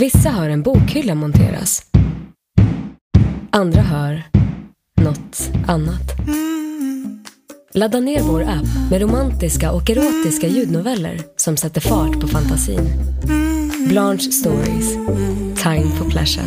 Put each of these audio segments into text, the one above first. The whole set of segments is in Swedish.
Vissa hör en bokhylla monteras. Andra hör något annat. Ladda ner vår app med romantiska och erotiska ljudnoveller som sätter fart på fantasin. Blanche Stories. Time for pleasure.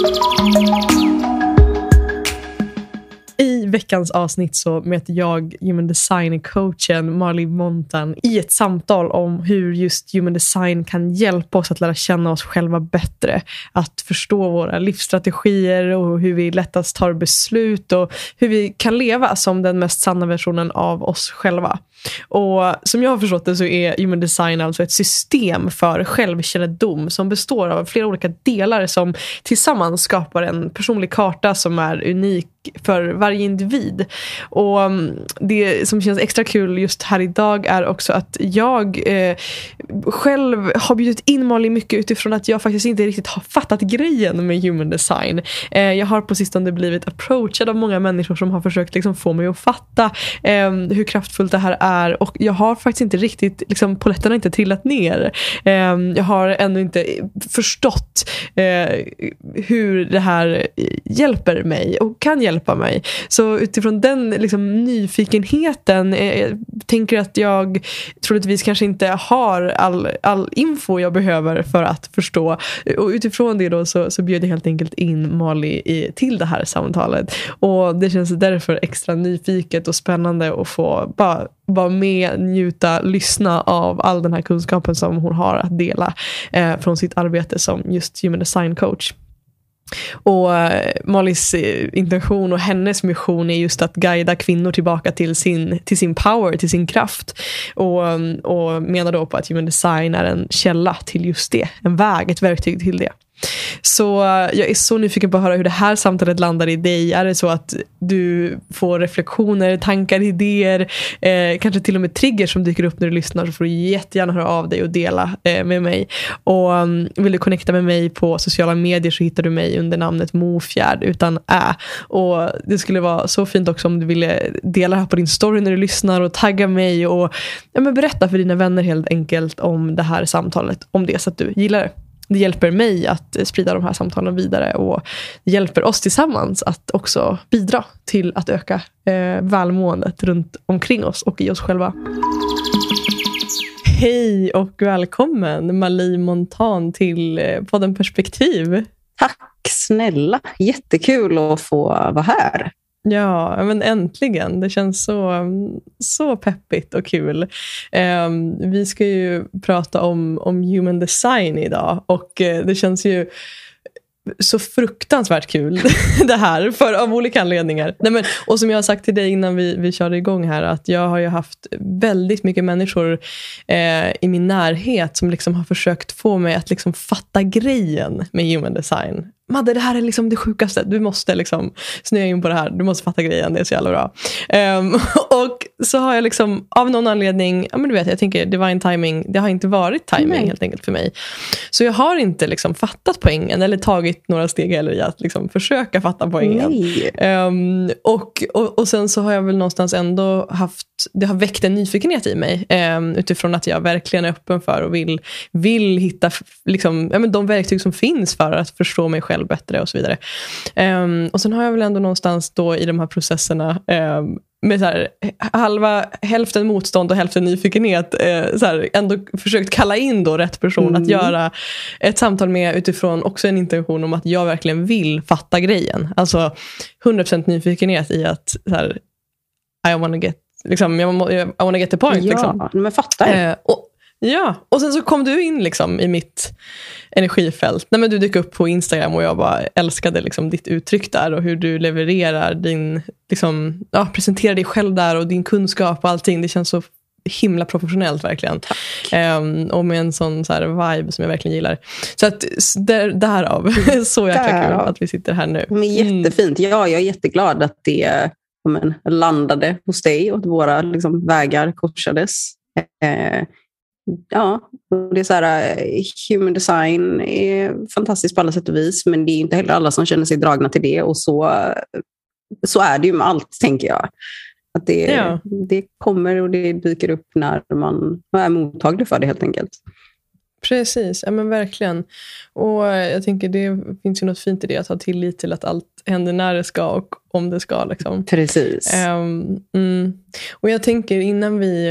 Veckans avsnitt så möter jag human design-coachen Marley Montan i ett samtal om hur just human design kan hjälpa oss att lära känna oss själva bättre. Att förstå våra livsstrategier och hur vi lättast tar beslut och hur vi kan leva som den mest sanna versionen av oss själva. Och Som jag har förstått det så är human design alltså ett system för självkännedom som består av flera olika delar som tillsammans skapar en personlig karta som är unik för varje individ. Och mm, Det som känns extra kul just här idag är också att jag eh, själv har bjudit in Malin mycket utifrån att jag faktiskt inte riktigt har fattat grejen med human design. Eh, jag har på sistone blivit approachad av många människor som har försökt liksom få mig att fatta eh, hur kraftfullt det här är och jag har faktiskt inte riktigt, liksom, poletten har inte trillat ner. Eh, jag har ännu inte förstått eh, hur det här hjälper mig och kan hjälpa mig. Så utifrån den liksom, nyfikenheten eh, tänker att jag troligtvis kanske inte har all, all info jag behöver för att förstå. Och utifrån det då så, så bjöd jag helt enkelt in Mali i, till det här samtalet. Och det känns därför extra nyfiket och spännande att få bara vara med, njuta, lyssna av all den här kunskapen som hon har att dela eh, från sitt arbete som just human design coach. Och eh, eh intention och hennes mission är just att guida kvinnor tillbaka till sin, till sin power, till sin kraft. Och, mm, och menar då på att human design är en källa till just det. En väg, ett verktyg till det. Så jag är så nyfiken på att höra hur det här samtalet landar i dig. Är det så att du får reflektioner, tankar, idéer, eh, kanske till och med triggers som dyker upp när du lyssnar så får du jättegärna höra av dig och dela eh, med mig. Och um, Vill du connecta med mig på sociala medier så hittar du mig under namnet Mofjärd utan ä. Och Det skulle vara så fint också om du ville dela det här på din story när du lyssnar och tagga mig och ja, men berätta för dina vänner helt enkelt om det här samtalet, om det så att du gillar det det hjälper mig att sprida de här samtalen vidare och det hjälper oss tillsammans att också bidra till att öka eh, välmåendet runt omkring oss och i oss själva. Hej och välkommen Malie Montan till eh, podden Perspektiv. Tack snälla, jättekul att få vara här. Ja, men äntligen. Det känns så, så peppigt och kul. Um, vi ska ju prata om, om human design idag och eh, det känns ju så fruktansvärt kul det här, för, av olika anledningar. Nej, men, och som jag har sagt till dig innan vi, vi körde igång här, att jag har ju haft väldigt mycket människor eh, i min närhet som liksom har försökt få mig att liksom fatta grejen med human design. Madde, det här är liksom det sjukaste. Du måste liksom snöa in på det här. Du måste fatta grejen. Det är så jävla bra. Um, och så har jag liksom av någon anledning, ja men du vet, jag tänker divine timing, det har inte varit timing Nej. helt enkelt för mig. Så jag har inte liksom fattat poängen eller tagit några steg heller i att liksom försöka fatta poängen. Um, och, och, och sen så har jag väl någonstans ändå haft, det har väckt en nyfikenhet i mig um, utifrån att jag verkligen är öppen för och vill, vill hitta liksom, ja, men de verktyg som finns för att förstå mig själv bättre och så vidare. Um, och sen har jag väl ändå någonstans då i de här processerna um, med så här, halva, hälften motstånd och hälften nyfikenhet eh, så här, ändå försökt kalla in då rätt person mm. att göra ett samtal med utifrån också en intention om att jag verkligen vill fatta grejen. Alltså 100% nyfikenhet i att så här, I wanna get, liksom, I wanna get the point. Ja, liksom. men fattar. Eh, och, Ja, och sen så kom du in liksom i mitt energifält. Nej, men du dök upp på Instagram och jag bara älskade liksom ditt uttryck där och hur du levererar din, liksom, ja, presenterar dig själv där och din kunskap och allting. Det känns så himla professionellt verkligen. Um, och med en sån så här, vibe som jag verkligen gillar. Så att där, därav, så jäkla kul att vi sitter här nu. Men jättefint. Ja, jag är jätteglad att det men, landade hos dig och att våra liksom, vägar korsades. Eh, ja, det är så här, eh, human design är fantastiskt på alla sätt och vis, men det är inte heller alla som känner sig dragna till det. Och så, så är det ju med allt, tänker jag. Att det, ja. det kommer och det dyker upp när man är mottaglig för det helt enkelt. Precis, ja men verkligen. Och jag tänker det finns ju något fint i det, att ha tillit till att allt händer när det ska och om det ska. Liksom. Precis. Um, mm. Och jag tänker innan vi,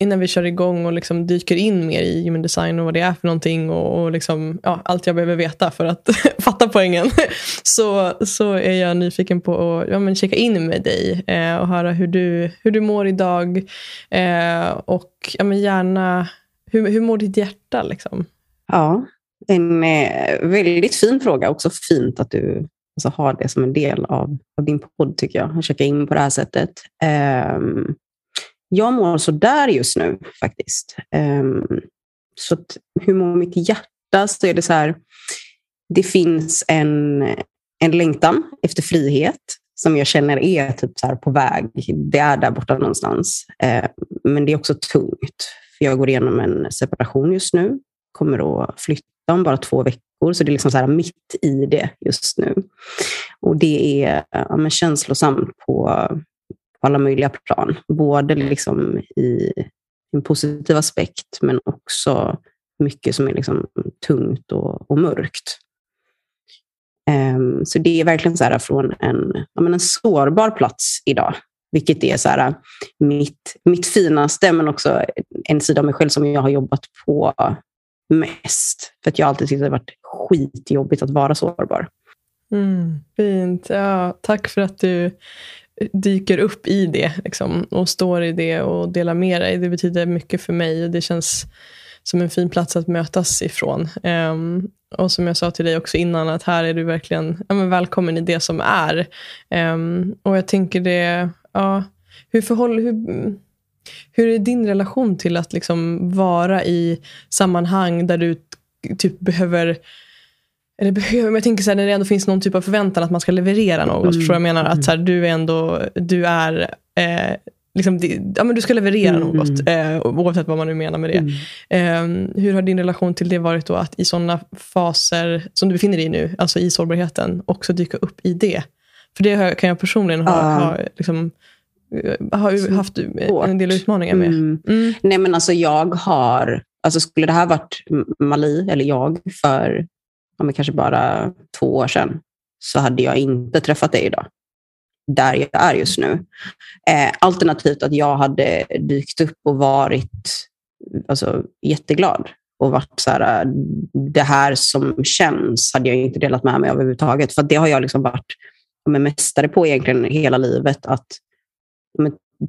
innan vi kör igång och liksom dyker in mer i human design och vad det är för någonting och, och liksom, ja, allt jag behöver veta för att fatta poängen. så, så är jag nyfiken på att ja, men checka in med dig eh, och höra hur du, hur du mår idag. Eh, och ja, men gärna hur, hur mår ditt hjärta? Liksom? Ja, en eh, väldigt fin fråga. Också fint att du alltså, har det som en del av, av din podd, tycker jag. Att checka in på det här sättet. Um, jag mår sådär just nu, faktiskt. Um, så att, hur mår mitt hjärta? Så är det så här, det finns en, en längtan efter frihet som jag känner är typ så på väg. Det är där borta någonstans. Eh, men det är också tungt. För jag går igenom en separation just nu. Kommer att flytta om bara två veckor, så det är liksom så mitt i det just nu. Och det är ja, men känslosamt på, på alla möjliga plan. Både liksom i en positiv aspekt, men också mycket som är liksom tungt och, och mörkt. Um, så det är verkligen så här från en, ja, men en sårbar plats idag. Vilket är så här, mitt, mitt finaste, men också en sida av mig själv som jag har jobbat på mest. För att jag alltid tyckt att det varit skitjobbigt att vara sårbar. Mm, fint. Ja, tack för att du dyker upp i det liksom, och står i det och delar med dig. Det betyder mycket för mig och det känns som en fin plats att mötas ifrån. Um, och som jag sa till dig också innan, att här är du verkligen ja, välkommen i det som är. Um, och jag tänker det, ja, hur, förhåller, hur, hur är din relation till att liksom vara i sammanhang där du typ behöver eller behöver, jag tänker så här, när det ändå finns någon typ av förväntan att man ska leverera något. Mm. jag menar? Att så här, du är ändå, du är, eh, liksom, ja, men du ska leverera mm. något. Eh, oavsett vad man nu menar med det. Mm. Eh, hur har din relation till det varit då? Att i sådana faser som du befinner dig i nu, alltså i sårbarheten, också dyka upp i det. För det kan jag personligen ha, uh. ha liksom, eh, har haft en del utmaningar med. Mm. Mm. Nej, men alltså jag har, alltså skulle det här varit Mali, eller jag, för ja, kanske bara två år sedan, så hade jag inte träffat dig idag. Där jag är just nu. Eh, alternativt att jag hade dykt upp och varit alltså, jätteglad och varit så här, det här som känns hade jag inte delat med mig av överhuvudtaget. För det har jag liksom varit men, mästare på egentligen hela livet. Att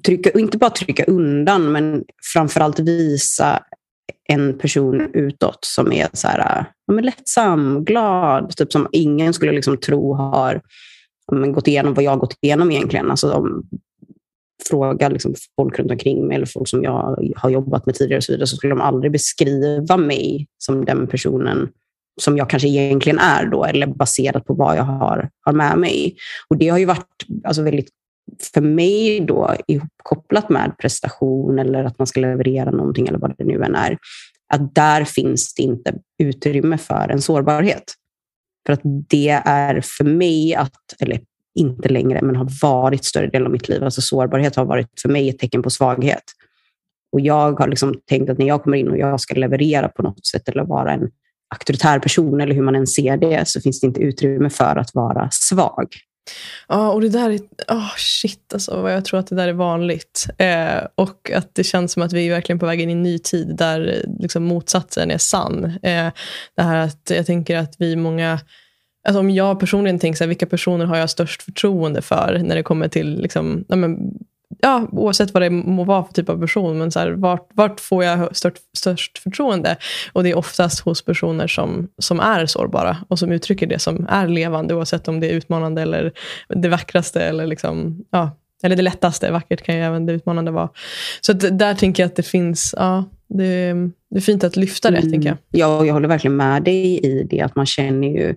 trycka, inte bara trycka undan, men framförallt visa en person utåt som är så här, men, lättsam, glad, typ som ingen skulle liksom tro har men, gått igenom vad jag har gått igenom egentligen. Alltså, de, fråga liksom, folk runt omkring mig eller folk som jag har jobbat med tidigare och så vidare, så skulle de aldrig beskriva mig som den personen som jag kanske egentligen är då, eller baserat på vad jag har, har med mig. Och det har ju varit alltså, väldigt, för mig då, ihopkopplat med prestation eller att man ska leverera någonting eller vad det nu än är, att där finns det inte utrymme för en sårbarhet. För att det är för mig att, eller inte längre, men har varit större del av mitt liv. Alltså sårbarhet har varit för mig ett tecken på svaghet. Och jag har liksom tänkt att när jag kommer in och jag ska leverera på något sätt eller vara en auktoritär person eller hur man än ser det så finns det inte utrymme för att vara svag. Ja, och det där är, oh shit alltså, jag tror att det där är vanligt. Eh, och att det känns som att vi är verkligen på väg in i en ny tid där liksom, motsatsen är sann. Eh, det här att jag tänker att vi många Alltså om jag personligen tänker så här, vilka personer har jag störst förtroende för när det kommer till liksom, ja, men, ja, oavsett vad det må vara för typ av person, men så här, vart, vart får jag störst, störst förtroende? Och det är oftast hos personer som, som är sårbara och som uttrycker det som är levande, oavsett om det är utmanande eller det vackraste eller liksom, ja, eller det lättaste. Vackert kan ju även det utmanande vara. Så att, där tänker jag att det finns, ja, det, det är fint att lyfta det, mm. tänker jag. Ja, jag håller verkligen med dig i det, att man känner ju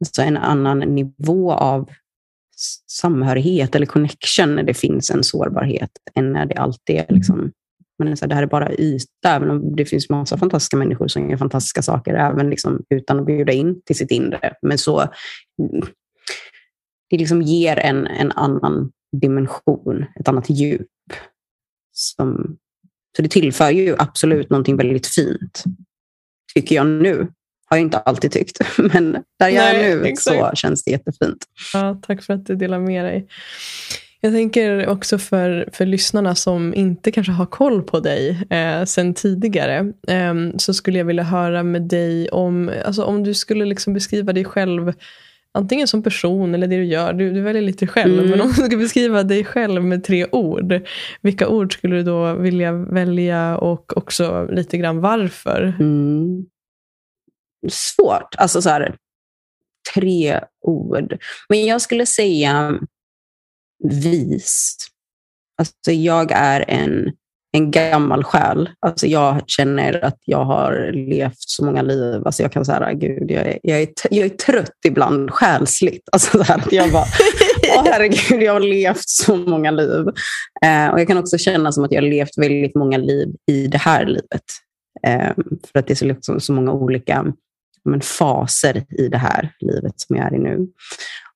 alltså en annan nivå av samhörighet eller connection när det finns en sårbarhet än när det alltid är liksom men så här, det här är bara yta, även om det finns massa fantastiska människor som gör fantastiska saker, även liksom utan att bjuda in till sitt inre. Men så, det liksom ger en, en annan dimension, ett annat djup. Som, så det tillför ju absolut någonting väldigt fint, tycker jag nu. Har jag inte alltid tyckt, men där jag Nej, är nu exakt. så känns det jättefint. Ja, tack för att du delar med dig. Jag tänker också för, för lyssnarna som inte kanske har koll på dig eh, sen tidigare. Eh, så skulle jag vilja höra med dig om, alltså om du skulle liksom beskriva dig själv antingen som person eller det du gör. Du, du väljer lite själv. Mm. Men om du ska beskriva dig själv med tre ord. Vilka ord skulle du då vilja välja och också lite grann varför? Mm. Svårt. Alltså så här, tre ord. Men jag skulle säga vis. Alltså jag är en, en gammal själ. Alltså jag känner att jag har levt så många liv. Alltså jag kan säga, gud, jag är, jag, är, jag är trött ibland själsligt. Alltså så här, jag bara, åh herregud, jag har levt så många liv. Eh, och jag kan också känna som att jag har levt väldigt många liv i det här livet. Eh, för att det är så, liksom, så många olika men, faser i det här livet som jag är i nu.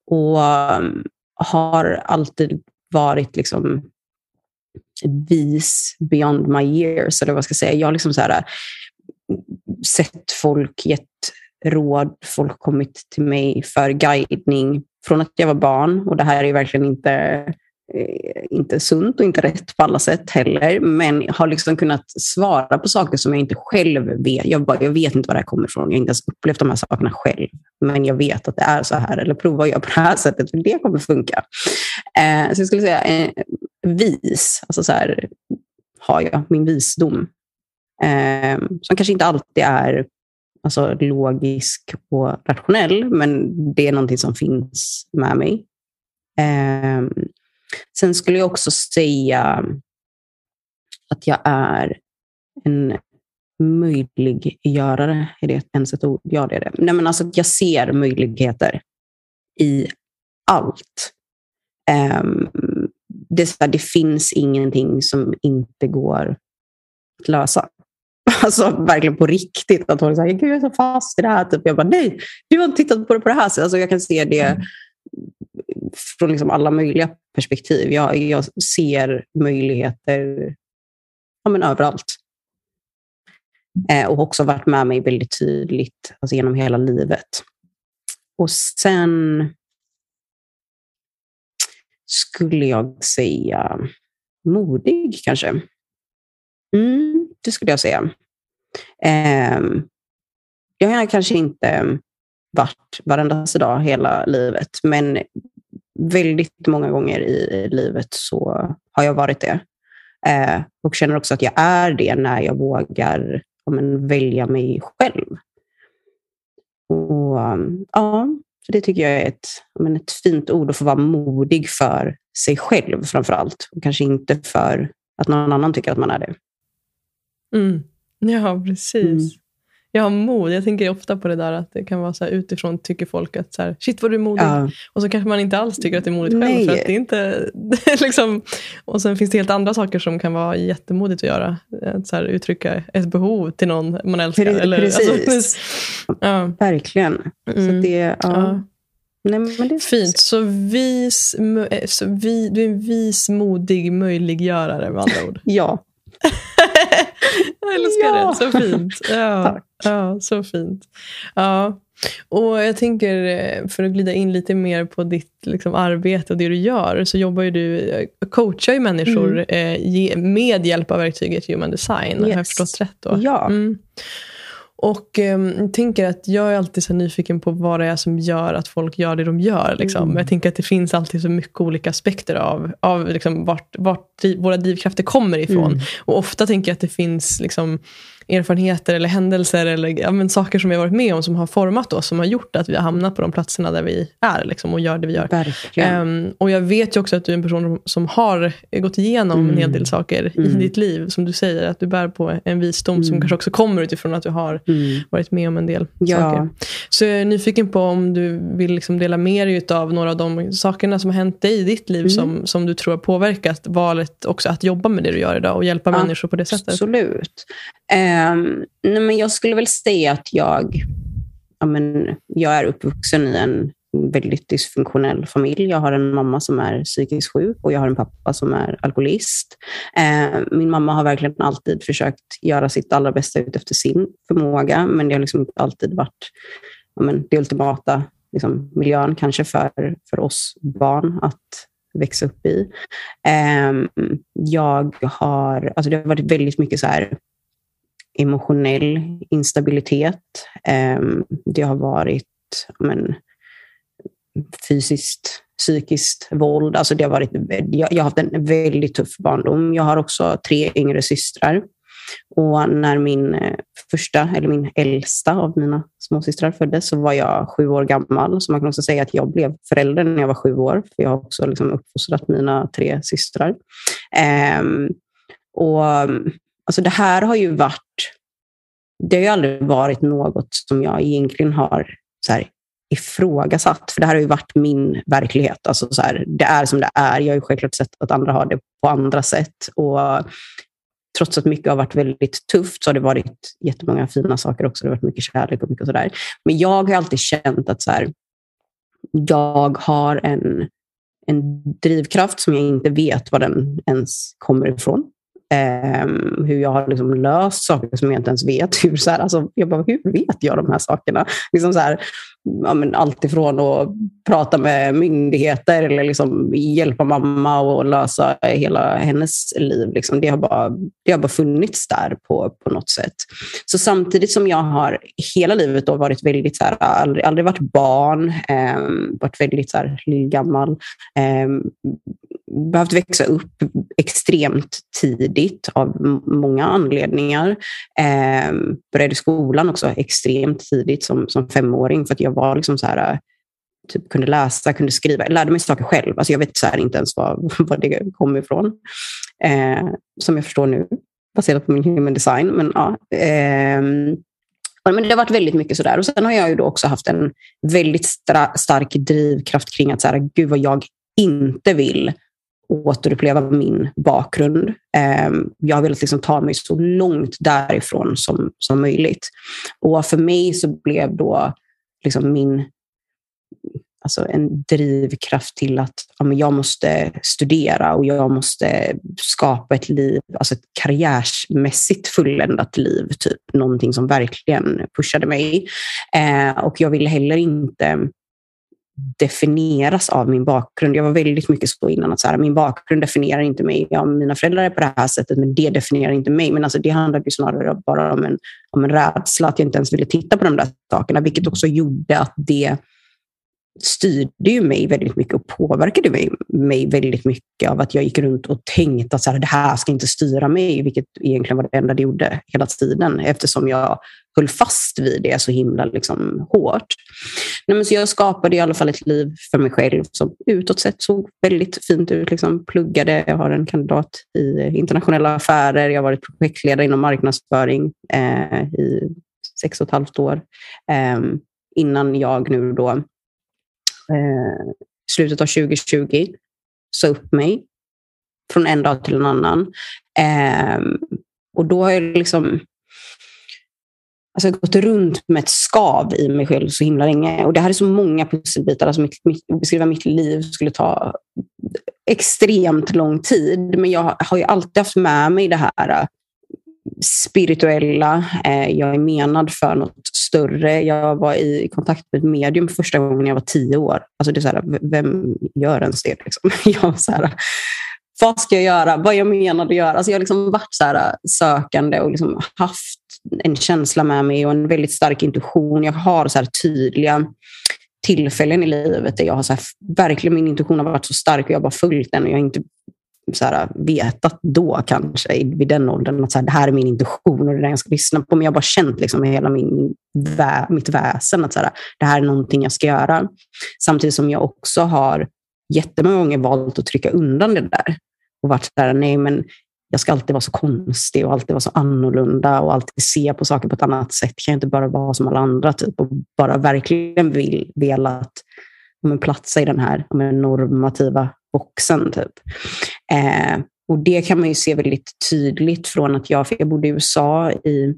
Och um, har alltid varit liksom vis beyond my years. Eller vad ska jag säga. Jag har liksom så här, mm, sett folk, gett råd, folk kommit till mig för guidning från att jag var barn. Och det här är verkligen inte, Eh, inte sunt och inte rätt på alla sätt heller. Men har liksom kunnat svara på saker som jag inte själv vet. Jag, bara, jag vet inte var det här kommer ifrån. Jag har inte ens upplevt de här sakerna själv. Men jag vet att det är så här. Eller prova att göra på det här sättet, för det kommer funka. Eh, så jag skulle säga eh, vis. Alltså så här, har jag min visdom. Eh, som kanske inte alltid är alltså, logisk och rationell, men det är någonting som finns med mig. Eh, sen skulle jag också säga att jag är en möjliggörare. Är det ens ett ord? Ja, det är det. Nej, men alltså, jag ser möjligheter i allt. Um, det, här, det finns ingenting som inte går att lösa. Alltså verkligen på riktigt. Att folk säger, Gud, jag är så fast i det här. Typ. Jag bara, nej, du har tittat på det på det här sättet. Alltså, jag kan se det mm från liksom alla möjliga perspektiv. Jag, jag ser möjligheter ja, men överallt. Eh, och också varit med mig väldigt tydligt alltså genom hela livet. Och sen skulle jag säga modig kanske. Mm, det skulle jag säga. Eh, jag har kanske inte varit varenda dag hela livet, men väldigt många gånger i livet så har jag varit det. Eh, och känner också att jag är det när jag vågar men, välja mig själv. Och, ja, det tycker jag är ett, men, ett fint ord att få vara modig för sig själv framför allt. Och kanske inte för att någon annan tycker att man är det. Mm. Ja, precis. Mm. Jag har mod. Jag tänker ofta på det där att det kan vara så här, utifrån tycker folk att så här, shit vad du är modig. Ja. Och så kanske man inte alls tycker att det är modigt själv. För att det inte, liksom, och sen finns det helt andra saker som kan vara jättemodigt att göra. Att så här, uttrycka ett behov till någon man älskar. Pre eller, alltså, precis. Alltså, ja. Verkligen. Mm. Så det, ja. Nej, men det Fint. Så, vis, eh, så vi, du är en vis, modig möjliggörare med andra ord. ja. Jag älskar ja. det. Så fint. Ja. Tack. Ja, så fint. Ja. Och jag tänker, eh, för att glida in lite mer på ditt liksom, arbete och det du gör, så jobbar du, eh, coachar ju människor mm. eh, med hjälp av verktyget Human Design. Yes. Har jag förstått rätt då? Ja. Mm. Och eh, tänker att jag är alltid så nyfiken på vad det är som gör att folk gör det de gör. Liksom. Mm. Jag tänker att det finns alltid så mycket olika aspekter av, av liksom vart, vart våra drivkrafter kommer ifrån. Mm. Och ofta tänker jag att det finns liksom, erfarenheter eller händelser eller ja, men saker som vi har varit med om som har format oss, som har gjort att vi har hamnat på de platserna där vi är liksom, och gör det vi gör. Um, och jag vet ju också att du är en person som har gått igenom mm. en hel del mm. saker mm. i ditt liv. Som du säger, att du bär på en visdom mm. som kanske också kommer utifrån att du har mm. varit med om en del ja. saker. Så jag är nyfiken på om du vill liksom dela med dig av några av de sakerna som har hänt dig i ditt liv mm. som, som du tror har påverkat valet också att jobba med det du gör idag och hjälpa ja, människor på det sättet? Absolut. Um, nej men jag skulle väl säga att jag, ja men, jag är uppvuxen i en väldigt dysfunktionell familj. Jag har en mamma som är psykiskt sjuk och jag har en pappa som är alkoholist. Eh, min mamma har verkligen alltid försökt göra sitt allra bästa efter sin förmåga, men det har liksom inte alltid varit ja, men, det ultimata liksom, miljön kanske för, för oss barn att växa upp i. Eh, jag har, alltså det har varit väldigt mycket så här emotionell instabilitet. Ehm, det har varit men, fysiskt, psykiskt våld. Alltså det har varit, jag, har haft en väldigt tuff barndom. Jag har också tre yngre systrar. Och när min eh, första, eller min äldsta av mina småsystrar föddes så var jag sju år gammal. Så man kan också säga att jag blev förälder när jag var sju år. För jag har också liksom uppfostrat mina tre systrar. Um, och alltså det här har ju varit... Det har ju aldrig varit något som jag egentligen har så här, ifrågasatt. För det här har ju varit min verklighet. Alltså så här, det är som det är. Jag har ju självklart sett att andra har det på andra sätt. Och trots att mycket har varit väldigt tufft så har det varit jättemånga fina saker också. Det har varit mycket kärlek och mycket sådär. Men jag har alltid känt att så här, jag har en, en drivkraft som jag inte vet var den ens kommer ifrån. Um, hur jag har liksom löst saker som jag inte ens vet. Hur, så här, alltså, jag bara, hur vet jag de här sakerna? Liksom så här, ja, men allt ifrån att prata med myndigheter eller liksom hjälpa mamma och lösa hela hennes liv. Liksom. Det, har bara, det har bara funnits där på, på något sätt. Så samtidigt som jag har hela livet då varit väldigt, så här, aldrig, aldrig varit barn, eh, varit väldigt så här, gammal, eh, behövt växa upp extremt tidigt av många anledningar. Eh, började skolan också extremt tidigt som, som femåring för att jag var liksom så här, typ kunde läsa, kunde skriva. Jag lärde mig saker själv. Alltså jag vet så inte ens var, var det kom ifrån. Eh, som jag förstår nu, baserat på min human design. Men, ja, eh, men det har varit väldigt mycket sådär. Och sen har jag ju då också haft en väldigt stark drivkraft kring att så här, gud vad jag inte vill återuppleva min bakgrund. Ehm, jag har velat liksom ta mig så långt därifrån som, som möjligt. Och för mig så blev då liksom min alltså en drivkraft till att ja, men jag måste studera och jag måste skapa ett liv, alltså ett karriärsmässigt fulländat liv. Typ. Någonting som verkligen pushade mig. Eh, och jag ville heller inte definieras av min bakgrund. Jag var väldigt mycket så innan att så här, min bakgrund definierar inte mig. Ja, mina föräldrar är på det här sättet, men det definierar inte mig. Men alltså, det handlade snarare bara om en, om en rädsla, att jag inte ens ville titta på de där sakerna, vilket också gjorde att det styrde ju mig väldigt mycket och påverkade mig, mig väldigt mycket av att jag gick runt och tänkte att så här, det här ska inte styra mig, vilket egentligen var det enda det gjorde hela tiden eftersom jag höll fast vid det så himla liksom, hårt. Nej, men så jag skapade i alla fall ett liv för mig själv som utåt sett såg väldigt fint ut. Liksom, pluggade, jag har en kandidat i internationella affärer, jag har varit projektledare inom marknadsföring eh, i sex och ett halvt år. Eh, innan jag nu då eh, slutet av 2020 sa upp mig från en dag till en annan. Eh, och då har jag liksom alltså jag gått runt med ett skav i mig själv så himla länge. Och det här är så många pusselbitar. Alltså mitt, mitt, att beskriva mitt liv skulle ta extremt lång tid. Men jag har ju alltid haft med mig det här spirituella. Eh, jag är menad för något större. Jag var i kontakt med ett medium första gången jag var tio år. Alltså det är så här, vem gör ens det? Liksom? Jag så här, vad ska jag göra? Vad är jag menad att göra? Alltså jag har liksom varit så här, eh, sökande och liksom haft en känsla med mig och en väldigt stark intuition. Jag har så tydliga tillfällen i livet där jag har så här, verkligen min intuition har varit så stark och jag har bara följt den och jag har inte så här, vetat då kanske, vid den åldern, att så här, det här är min intuition och det är det jag ska lyssna på. Men jag har bara känt liksom hela min, vä mitt väsen att så här, det här är någonting jag ska göra. Samtidigt som jag också har jättemånga gånger valt att trycka undan det där. Och varit där, nej men jag ska alltid vara så konstig och alltid vara så annorlunda och alltid se på saker på ett annat sätt. Kan jag inte bara vara som alla andra typ och bara verkligen vill, velat men, platsa i den här men, normativa boxen. Typ. Eh, och det kan man ju se väldigt tydligt från att jag, jag bodde i USA i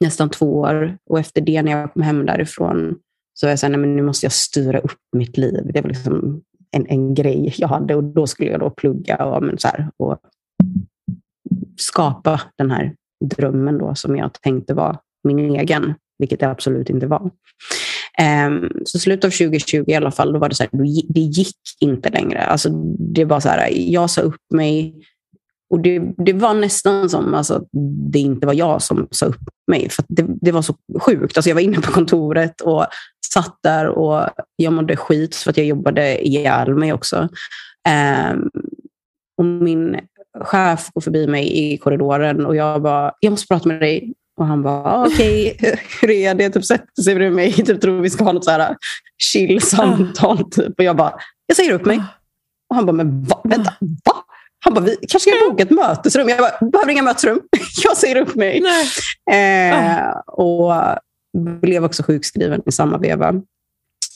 nästan två år och efter det när jag kom hem därifrån så var jag såhär, nej, men nu måste jag styra upp mitt liv. Det var liksom en, en grej jag hade och då skulle jag då plugga och, men, så här, och skapa den här drömmen då som jag tänkte var min egen, vilket det absolut inte var. Um, så slutet av 2020 i alla fall, då var det så här, det gick inte längre. Alltså, det var så här, jag sa upp mig och det, det var nästan som alltså, att det inte var jag som sa upp mig. För det, det var så sjukt. Alltså, jag var inne på kontoret och satt där och jag mådde skit för att jag jobbade ihjäl mig också. Um, och min chef går förbi mig i korridoren och jag bara, jag måste prata med dig. Och han bara, ah, okej, okay, hur är det? Typ sätter sig bredvid mig, typ tror vi ska ha något så här chill samtal. Typ. Och jag bara, jag säger upp mig. Och han bara, men va? vänta, va? Han bara, vi kanske ska boka ett mötesrum. Jag bara, behöver inga mötesrum. Jag säger upp mig. Eh, och blev också sjukskriven i samma veva.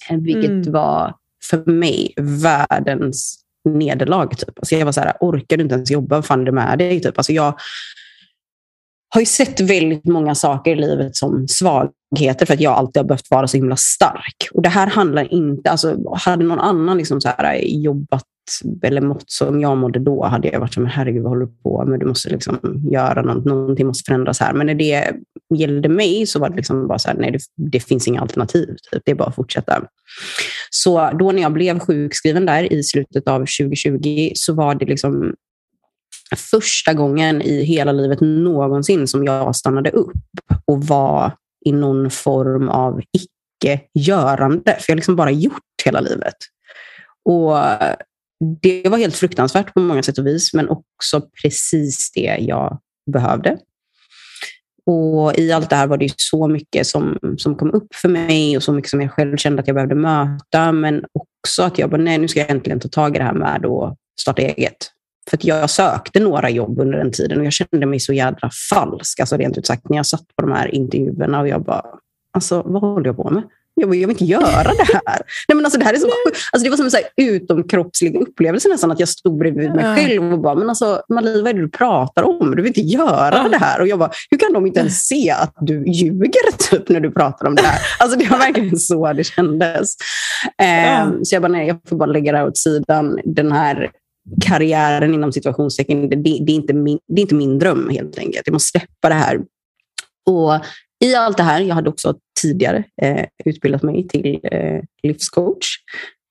Eh, vilket mm. var för mig världens nederlag. Typ. Alltså jag var så här, orkar du inte ens jobba? Vad fan är det med dig? Typ. Alltså jag har ju sett väldigt många saker i livet som svagheter för att jag alltid har behövt vara så himla stark. Och det här handlar inte, alltså hade någon annan liksom så här eh, jobbat eller mått som jag mådde då hade jag varit som, herregud vad håller du på med? Du måste liksom göra något, någonting måste förändras här. Men när det gällde mig så var det liksom bara så här, nej det, det finns inga alternativ. Typ. Det är bara att fortsätta. Så då när jag blev sjukskriven där i slutet av 2020 så var det liksom första gången i hela livet någonsin som jag stannade upp och var i någon form av icke-görande. För jag har liksom bara gjort hela livet. Och det var helt fruktansvärt på många sätt och vis, men också precis det jag behövde. Och I allt det här var det så mycket som, som kom upp för mig och så mycket som jag själv kände att jag behövde möta, men också att jag bara, nej, nu ska jag äntligen ta tag i det här med att starta eget. För jag sökte några jobb under den tiden och jag kände mig så jädra falsk, alltså rent ut sagt, när jag satt på de här intervjuerna och jag bara, alltså vad håller jag på med? Jag, vill, jag vill inte göra det här. Nej, men alltså, det, här är så, alltså, det var som en så här utomkroppslig upplevelse nästan, att jag stod bredvid mig själv och bara, men alltså Malie, vad är det du pratar om? Du vill inte göra det här. Och jag bara, hur kan de inte ens se att du ljuger typ, när du pratar om det här? Alltså, det var verkligen så det kändes. Eh, så jag bara, nej, jag får bara lägga det här åt sidan. Den här karriären inom situationstecken, det, det, är inte min, det är inte min dröm helt enkelt. Jag måste släppa det här. Och i allt det här, jag hade också tidigare eh, utbildat mig till eh, livscoach,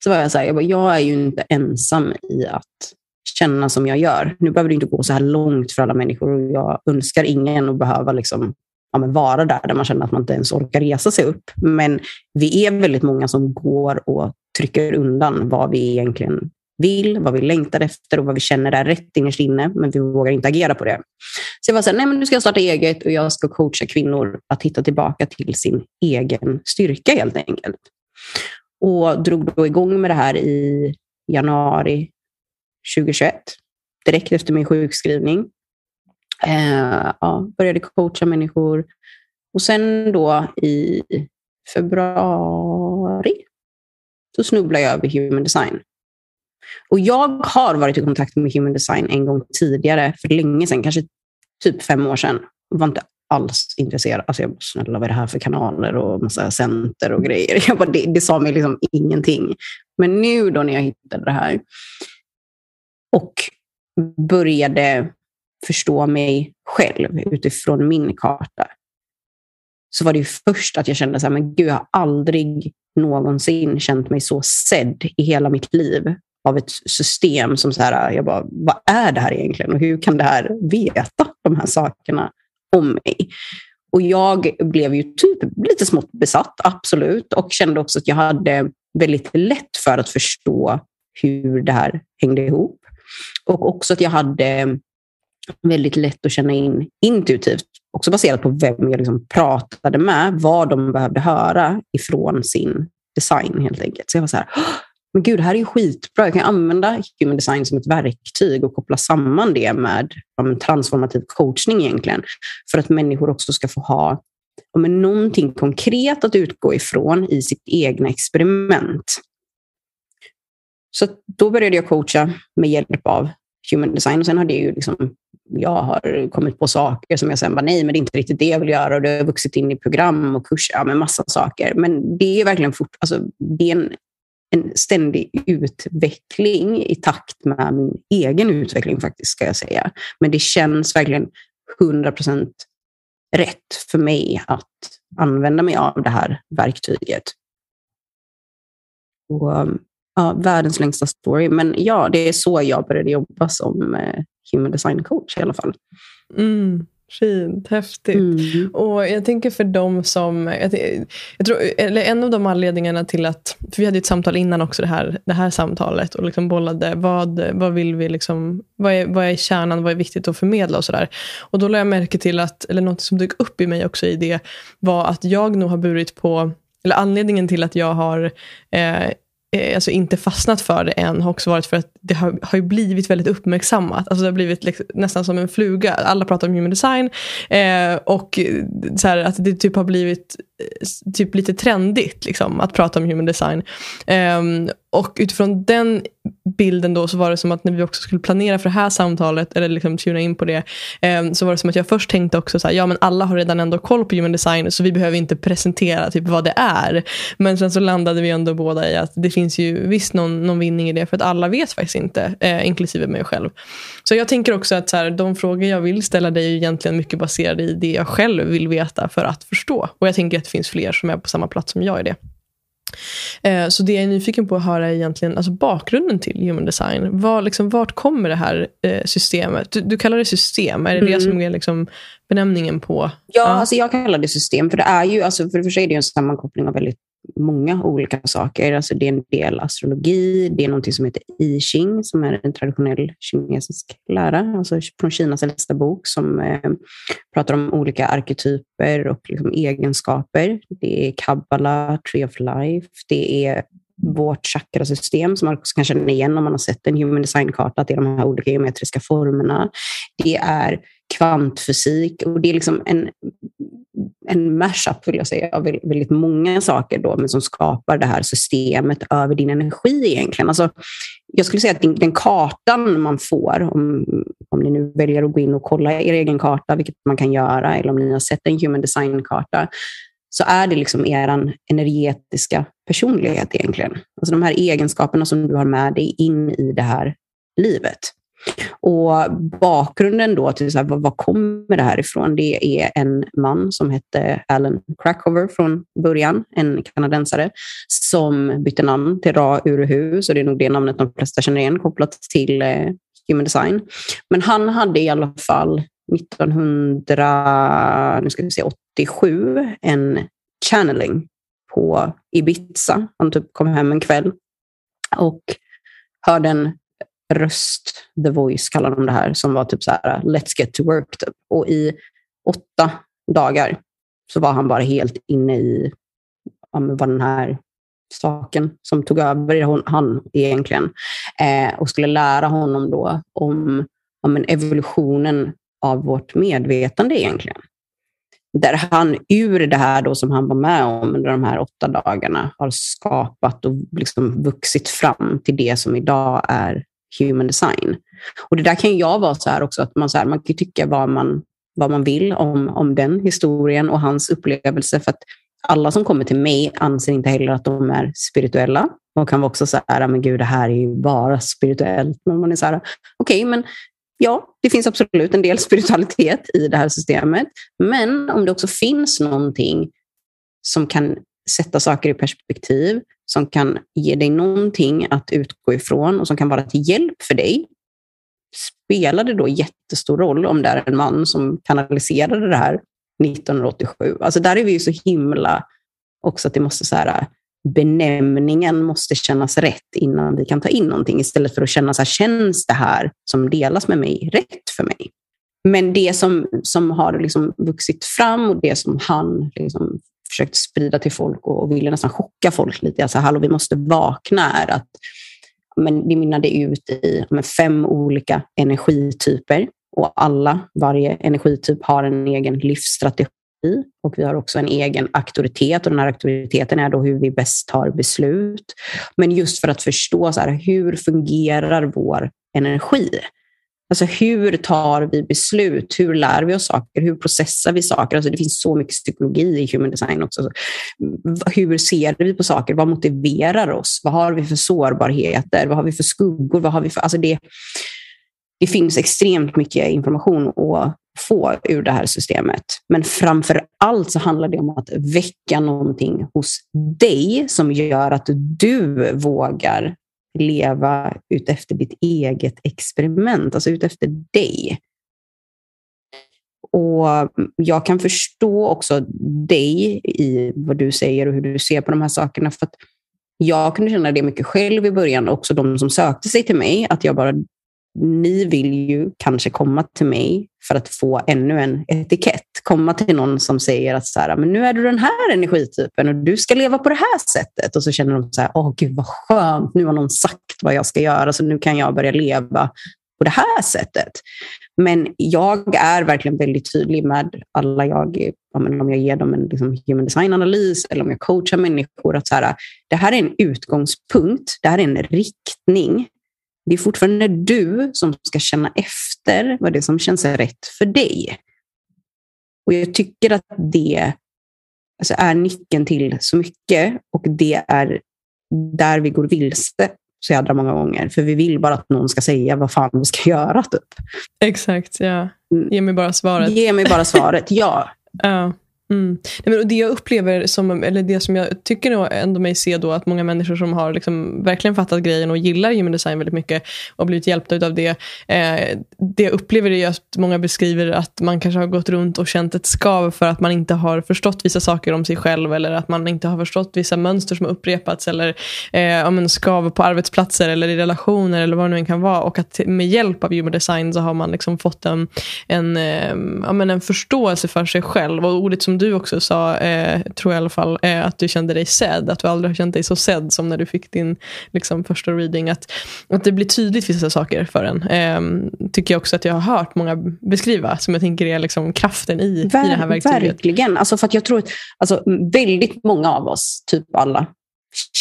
så var jag så här, jag, bara, jag är ju inte ensam i att känna som jag gör. Nu behöver det inte gå så här långt för alla människor och jag önskar ingen att behöva liksom, ja, vara där, där man känner att man inte ens orkar resa sig upp. Men vi är väldigt många som går och trycker undan vad vi egentligen vill, vad vi längtar efter och vad vi känner är rätt innerst inne, men vi vågar inte agera på det. Så jag var så här, nej men nu ska jag starta eget och jag ska coacha kvinnor att hitta tillbaka till sin egen styrka helt enkelt. Och drog då igång med det här i januari 2021, direkt efter min sjukskrivning. Eh, ja, började coacha människor. Och sen då i februari så snubblade jag över human design. Och jag har varit i kontakt med Human Design en gång tidigare, för länge sedan, kanske typ fem år sedan. Jag var inte alls intresserad. Alltså jag bara, snälla vad är det här för kanaler och massa center och grejer. Jag bara, det, det sa mig liksom ingenting. Men nu då när jag hittade det här och började förstå mig själv utifrån min karta, så var det först att jag kände så här, men gud, jag har aldrig någonsin känt mig så sedd i hela mitt liv av ett system som så här, jag bara, vad är det här egentligen och hur kan det här veta de här sakerna om mig? Och jag blev ju typ lite smått besatt, absolut, och kände också att jag hade väldigt lätt för att förstå hur det här hängde ihop. Och också att jag hade väldigt lätt att känna in intuitivt, också baserat på vem jag liksom pratade med, vad de behövde höra ifrån sin design helt enkelt. Så jag var så här, men gud, det här är ju skitbra. Jag kan använda human design som ett verktyg och koppla samman det med ja, transformativ coachning egentligen. För att människor också ska få ha ja, men någonting konkret att utgå ifrån i sitt egna experiment. Så då började jag coacha med hjälp av human design. Och sen har det ju liksom, jag har kommit på saker som jag sen bara, nej, men det är inte riktigt det jag vill göra. Och det har vuxit in i program och kurser, ja, med massa saker. Men det är verkligen fort, alltså, det är en, en ständig utveckling i takt med min egen utveckling faktiskt, ska jag säga. Men det känns verkligen 100 procent rätt för mig att använda mig av det här verktyget. Och, ja, världens längsta story. Men ja, det är så jag började jobba som eh, human design coach i alla fall. Mm. Fint, häftigt. Mm. Och jag tänker för dem som... Jag, jag, tror, eller en av de anledningarna till att... För vi hade ett samtal innan också, det här, det här samtalet. Och liksom bollade, vad, vad vill vi liksom... Vad är, vad är kärnan? Vad är viktigt att förmedla? Och sådär. Och då lade jag märke till att, eller något som dök upp i mig också i det, var att jag nog har burit på eller anledningen till att jag har eh, Eh, alltså inte fastnat för det än har också varit för att det har, har blivit väldigt uppmärksammat. Alltså det har blivit liksom, nästan som en fluga. Alla pratar om human design eh, och så här, att det typ har blivit typ lite trendigt liksom, att prata om human design. Um, och utifrån den bilden då så var det som att när vi också skulle planera för det här samtalet, eller liksom tuna in på det, um, så var det som att jag först tänkte också så här, ja men alla har redan ändå koll på human design, så vi behöver inte presentera typ vad det är. Men sen så landade vi ändå båda i att det finns ju visst någon, någon vinning i det, för att alla vet faktiskt inte, eh, inklusive mig själv. Så jag tänker också att så här, de frågor jag vill ställa dig är egentligen mycket baserade i det jag själv vill veta för att förstå. Och jag tänker att finns fler som är på samma plats som jag i det. Eh, så det jag är nyfiken på att höra är egentligen alltså bakgrunden till human design. Var, liksom, vart kommer det här eh, systemet? Du, du, kallar det system, är det mm. det som är liksom benämningen på? Ja, ja, Alltså jag kallar det system. För det är ju, alltså för det första är det en sammankoppling av väldigt många olika saker. Alltså det är en del astrologi, det är något som heter I Ching som är en traditionell kinesisk lära, alltså från Kinas äldsta bok som eh, pratar om olika arketyper och liksom egenskaper. Det är kabbala, tree of life, det är vårt chakrasystem som man också kan känna igen om man har sett en human design-karta, att det är de här olika geometriska formerna. Det är kvantfysik och det är liksom en en mashup, vill jag säga, av väldigt många saker då, men som skapar det här systemet över din energi egentligen. Alltså, jag skulle säga att den, den kartan man får, om, om ni nu väljer att gå in och kolla er egen karta, vilket man kan göra, eller om ni har sett en human design-karta, så är det liksom er energetiska personlighet egentligen. Alltså de här egenskaperna som du har med dig in i det här livet. Och bakgrunden då till så här, vad, vad kommer det här ifrån? Det är en man som hette Alan Krakower från början, en kanadensare, som bytte namn till Ra Uruhu, så det är nog det namnet de flesta känner igen kopplat till eh, human design. Men han hade i alla fall 1987 en channeling på Ibiza. Han typ kom hem en kväll och hörde en röst, the voice kallar de det här, som var typ så här, let's get to work. Typ. Och i åtta dagar så var han bara helt inne i ja, vad den här saken som tog över han egentligen. Eh, och skulle lära honom då om, om evolutionen av vårt medvetande egentligen. Där han ur det här då som han var med om under de här åtta dagarna har skapat och liksom vuxit fram till det som idag är human design. Och det där kan jag vara så här också, att man, så här, man kan tycka vad man, vad man vill om, om den historien och hans upplevelse. För att alla som kommer till mig anser inte heller att de är spirituella. Man kan vara också så här, men gud, det här är ju bara spirituellt. Men man är så här, okej, okay, men ja, det finns absolut en del spiritualitet i det här systemet. Men om det också finns någonting som kan sätta saker i perspektiv, som kan ge dig någonting att utgå ifrån och som kan vara till hjälp för dig, spelar det då jättestor roll om det är en man som kanaliserade det här 1987? Alltså där är vi ju så himla också att det måste så här, äh, benämningen måste kännas rätt innan vi kan ta in någonting. Istället för att känna så här, känns det här som delas med mig rätt för mig? Men det som, som har liksom vuxit fram och det som han liksom försökt sprida till folk och, och ville nästan chocka folk lite, alltså hallå vi måste vakna, är att men det mynnade ut i men, fem olika energityper. Och alla, varje energityp har en egen livsstrategi och vi har också en egen auktoritet och den här auktoriteten är då hur vi bäst tar beslut. Men just för att förstå så här, hur fungerar vår energi? Alltså hur tar vi beslut? Hur lär vi oss saker? Hur processar vi saker? Alltså det finns så mycket psykologi i human design också. Hur ser vi på saker? Vad motiverar oss? Vad har vi för sårbarheter? Vad har vi för skuggor? Vad har vi för... Alltså det, det finns extremt mycket information att få ur det här systemet. Men framför allt så handlar det om att väcka någonting hos dig som gör att du vågar leva utefter ditt eget experiment, alltså utefter dig. Och jag kan förstå också dig i vad du säger och hur du ser på de här sakerna. För att jag kunde känna det mycket själv i början, också de som sökte sig till mig, att jag bara ni vill ju kanske komma till mig för att få ännu en etikett. Komma till någon som säger att så här, men nu är du den här energitypen och du ska leva på det här sättet. Och så känner de så här, åh gud vad skönt, nu har någon sagt vad jag ska göra så nu kan jag börja leva på det här sättet. Men jag är verkligen väldigt tydlig med alla jag, om jag ger dem en liksom human design-analys eller om jag coachar människor, att så här, det här är en utgångspunkt, det här är en riktning det är fortfarande du som ska känna efter vad det är som känns rätt för dig. Och jag tycker att det alltså, är nyckeln till så mycket och det är där vi går vilse så jädra många gånger. För vi vill bara att någon ska säga vad fan vi ska göra. Typ. Exakt, ja. Mm. Ge mig bara svaret. Ge mig bara svaret, ja. ja. Mm. Nej, men det jag upplever, som, eller det som jag tycker ändå mig se då, att många människor som har liksom verkligen fattat grejen och gillar human design väldigt mycket och blivit hjälpta av det. Eh, det jag upplever är att många beskriver att man kanske har gått runt och känt ett skav för att man inte har förstått vissa saker om sig själv eller att man inte har förstått vissa mönster som har upprepats eller eh, om en skav på arbetsplatser eller i relationer eller vad det nu än kan vara. Och att med hjälp av human design så har man liksom fått en, en, eh, ja, men en förståelse för sig själv. Och ordet som du också sa, eh, tror jag i alla fall, eh, att du kände dig sedd. Att du aldrig har känt dig så sedd som när du fick din liksom, första reading. Att, att det blir tydligt vissa saker för en. Eh, tycker jag också att jag har hört många beskriva, som jag tänker är liksom kraften i, Ver i det här verktyget. Verkligen. Alltså för att jag tror att alltså, väldigt många av oss, typ alla,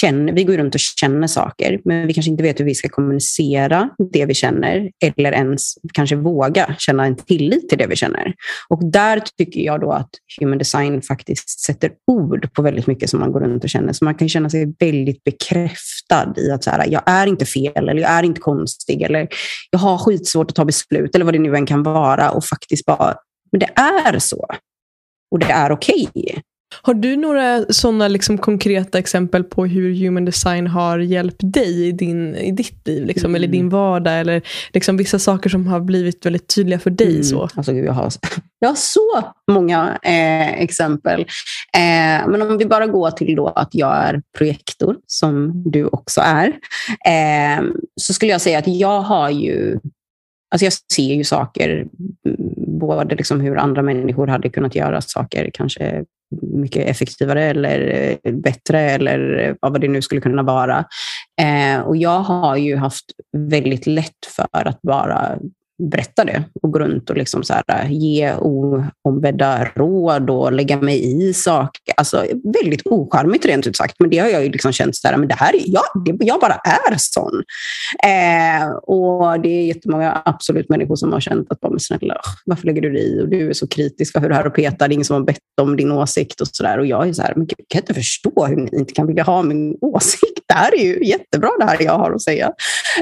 känner, vi går runt och känner saker, men vi kanske inte vet hur vi ska kommunicera det vi känner eller ens kanske våga känna en tillit till det vi känner. Och där tycker jag då att human design faktiskt sätter ord på väldigt mycket som man går runt och känner. Så man kan känna sig väldigt bekräftad i att så här, jag är inte fel eller jag är inte konstig eller jag har skitsvårt att ta beslut eller vad det nu än kan vara och faktiskt bara, men det är så. Och det är okej. Okay. Har du några sådana liksom konkreta exempel på hur human design har hjälpt dig i, din, i ditt liv? Liksom, mm. Eller din vardag? Eller liksom vissa saker som har blivit väldigt tydliga för dig? Mm. Så? Alltså, jag, har, jag har så många eh, exempel. Eh, men om vi bara går till då att jag är projektor, som du också är, eh, så skulle jag säga att jag har ju Alltså jag ser ju saker, både liksom hur andra människor hade kunnat göra saker kanske mycket effektivare eller eh, bättre eller eh, vad det nu skulle kunna vara. Eh, och jag har ju haft väldigt lätt för att bara berätta det och gå runt och liksom så här, eh, ge oombedda råd och lägga mig i saker. Alltså, väldigt ocharmigt rent ut sagt, men det har jag ju liksom känt så här, men det här jag, jag, jag bara är sån. Eh, och det är jättemånga absolut människor som har känt att, men snälla, varför lägger du dig i? Och du är så kritisk, varför är du här och petar? Det är ingen som har bett om din åsikt och så där. Och jag är så här, men jag kan inte förstå hur ni inte kan vilja ha min åsikt. Det här är ju jättebra det här jag har att säga.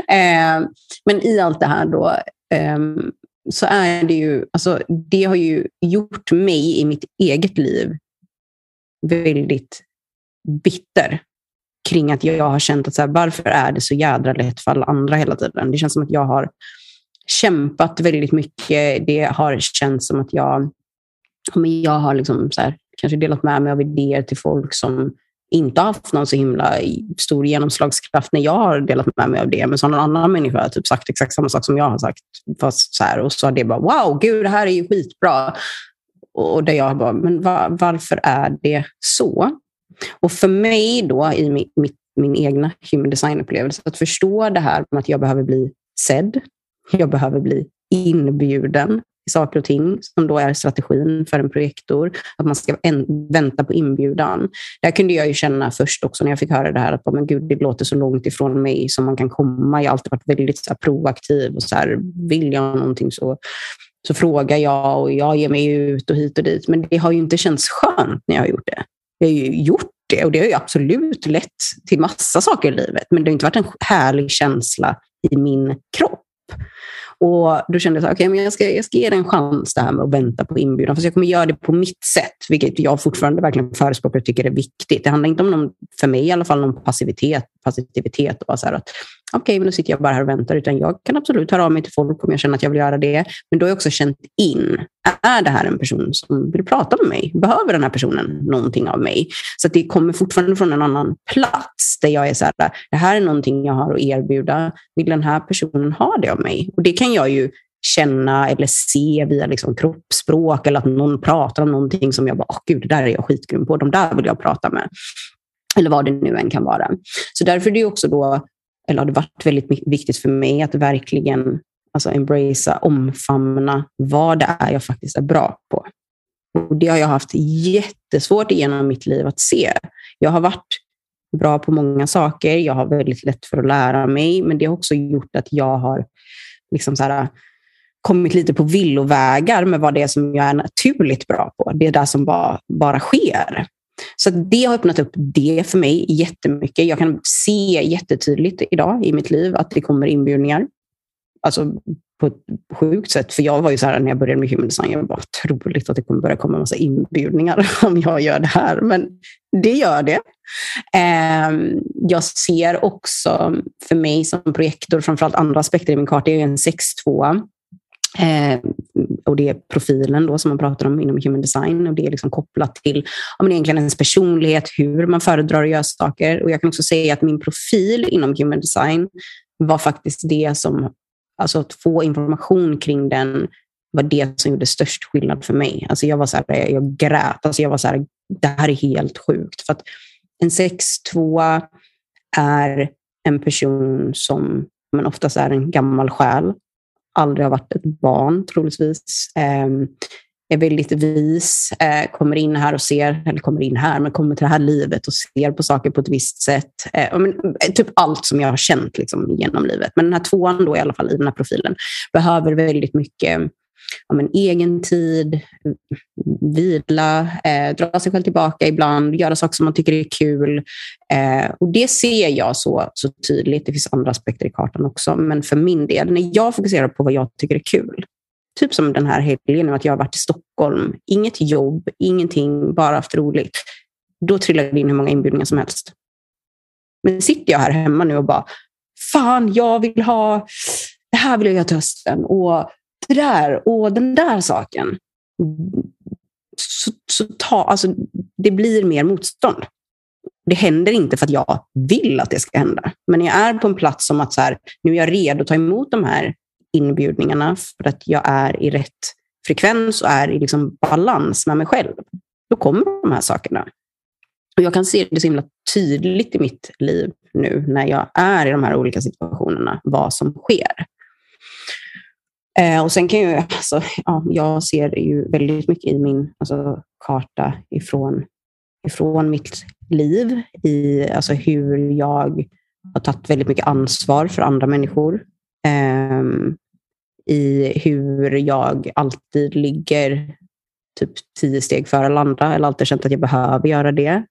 Eh, men i allt det här då, Ehm, så är det ju, alltså, det har ju gjort mig i mitt eget liv väldigt bitter kring att jag har känt att så här, varför är det så jädra lätt för alla andra hela tiden? Det känns som att jag har kämpat väldigt mycket. Det har känts som att jag, jag har liksom så här, kanske delat med mig av idéer till folk som inte haft någon så himla stor genomslagskraft när jag har delat med mig av det. Men så har någon annan människa typ sagt exakt samma sak som jag har sagt. Fast så här, och så har det bara, wow, gud, det här är ju skitbra. Och där jag bara, men va, varför är det så? Och för mig då, i min, min, min egna human design-upplevelse, att förstå det här med att jag behöver bli sedd, jag behöver bli inbjuden i saker och ting, som då är strategin för en projektor, att man ska vänta på inbjudan. Där kunde jag ju känna först också när jag fick höra det här, att men gud, det låter så långt ifrån mig som man kan komma. Jag har alltid varit väldigt så här, proaktiv och så här, vill jag någonting så så frågar jag och jag ger mig ut och hit och dit. Men det har ju inte känts skönt när jag har gjort det. Jag har ju gjort det och det har ju absolut lett till massa saker i livet. Men det har inte varit en härlig känsla i min kropp. Och då kände jag att okay, jag, ska, jag ska ge det en chans det här med att vänta på inbjudan. Fast jag kommer göra det på mitt sätt, vilket jag fortfarande verkligen förespråkar och tycker är viktigt. Det handlar inte om någon, för mig i alla fall, någon passivitet passivitet och vara så här att okej, okay, men nu sitter jag bara här och väntar. Utan jag kan absolut höra av mig till folk om jag känner att jag vill göra det. Men då har jag också känt in, är det här en person som vill prata med mig? Behöver den här personen någonting av mig? Så det kommer fortfarande från en annan plats där jag är så här, det här är någonting jag har att erbjuda. Vill den här personen ha det av mig? Och det kan jag ju känna eller se via liksom kroppsspråk eller att någon pratar om någonting som jag bara, oh, gud, det där är jag skitgrym på, de där vill jag prata med. Eller vad det nu än kan vara. Så därför är det också då eller har det varit väldigt viktigt för mig att verkligen alltså embracea, omfamna vad det är jag faktiskt är bra på. Och det har jag haft jättesvårt genom mitt liv att se. Jag har varit bra på många saker, jag har väldigt lätt för att lära mig, men det har också gjort att jag har liksom så här, kommit lite på villovägar med vad det är som jag är naturligt bra på. Det är det som bara, bara sker. Så det har öppnat upp det för mig jättemycket. Jag kan se jättetydligt idag i mitt liv att det kommer inbjudningar. Alltså på ett sjukt sätt. För jag var ju så här när jag började med human design, jag var troligt att det kommer börja komma en massa inbjudningar om jag gör det här. Men det gör det. Ehm, jag ser också för mig som projektor, framförallt andra aspekter i min karta, jag är en 6-2 Eh, och det är profilen då som man pratar om inom human design och det är liksom kopplat till ja, men egentligen ens personlighet, hur man föredrar att göra saker. Och jag kan också säga att min profil inom human design var faktiskt det som, alltså att få information kring den var det som gjorde störst skillnad för mig. Alltså jag var så här, jag grät. Alltså jag var så här, det här är helt sjukt. För att en 6-2 är en person som men oftast är en gammal själ aldrig har varit ett barn troligtvis. Ehm, är väldigt vis, eh, kommer in här och ser, eller kommer in här, men kommer till det här livet och ser på saker på ett visst sätt. Eh, men, eh, typ allt som jag har känt liksom, genom livet. Men den här tvåan då i alla fall i den här profilen behöver väldigt mycket ja, men, egen tid, vila, eh, dra sig själv tillbaka ibland, göra saker som man tycker är kul. Eh, och Det ser jag så, så tydligt. Det finns andra aspekter i kartan också. Men för min del, när jag fokuserar på vad jag tycker är kul, typ som den här helgen, att jag har varit i Stockholm, inget jobb, ingenting, bara haft roligt. Då trillar det in hur många inbjudningar som helst. Men sitter jag här hemma nu och bara, fan, jag vill ha, det här vill jag göra till hösten. Och det där och den där saken. Så, så ta, alltså, det blir mer motstånd. Det händer inte för att jag vill att det ska hända. Men jag är på en plats som att så här, nu är jag redo att ta emot de här inbjudningarna för att jag är i rätt frekvens och är i liksom balans med mig själv. Då kommer de här sakerna. Och jag kan se det så himla tydligt i mitt liv nu när jag är i de här olika situationerna, vad som sker. Eh, och sen kan jag, alltså, ja, jag ser ju väldigt mycket i min alltså, karta ifrån, ifrån mitt liv, i alltså, hur jag har tagit väldigt mycket ansvar för andra människor. Eh, I hur jag alltid ligger typ tio steg före alla andra, eller alltid känt att jag behöver göra det.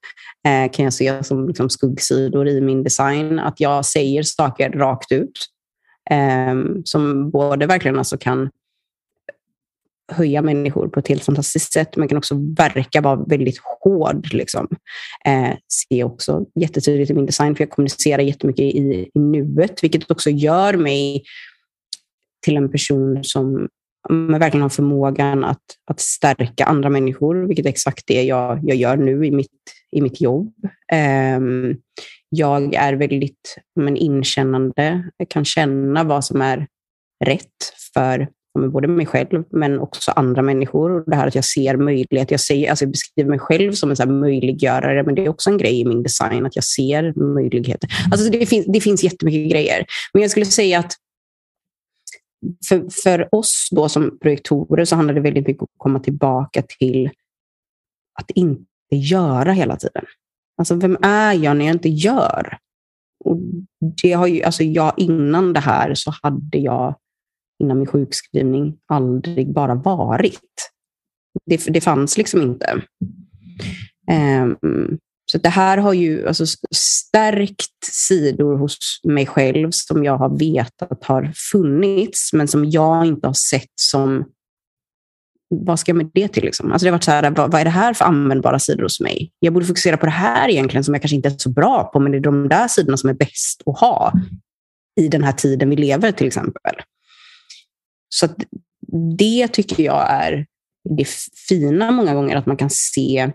Eh, kan jag se som liksom, skuggsidor i min design, att jag säger saker rakt ut Ehm, som både verkligen alltså kan höja människor på ett helt fantastiskt sätt, men kan också verka vara väldigt hård. Liksom. Eh, ser också jättetydligt i min design, för jag kommunicerar jättemycket i, i nuet, vilket också gör mig till en person som verkligen har förmågan att, att stärka andra människor, vilket är exakt det jag, jag gör nu i mitt, i mitt jobb. Eh, jag är väldigt men, inkännande. Jag kan känna vad som är rätt för både mig själv men också andra människor. Och det här att jag ser möjlighet. Jag, säger, alltså jag beskriver mig själv som en så möjliggörare, men det är också en grej i min design att jag ser möjligheter. Alltså det, finns, det finns jättemycket grejer. Men jag skulle säga att för, för oss då som projektorer så handlar det väldigt mycket om att komma tillbaka till att inte göra hela tiden. Alltså vem är jag när jag inte gör? Och det har ju, alltså jag, innan det här så hade jag, innan min sjukskrivning, aldrig bara varit. Det, det fanns liksom inte. Um, så det här har ju alltså stärkt sidor hos mig själv som jag har vetat har funnits, men som jag inte har sett som vad ska jag med det till? Liksom? Alltså det har varit så här, vad, vad, är det här för användbara sidor hos mig? Jag borde fokusera på det här egentligen som jag kanske inte är så bra på, men det är de där sidorna som är bäst att ha i den här tiden vi lever till exempel. Så det tycker jag är det fina många gånger, att man kan se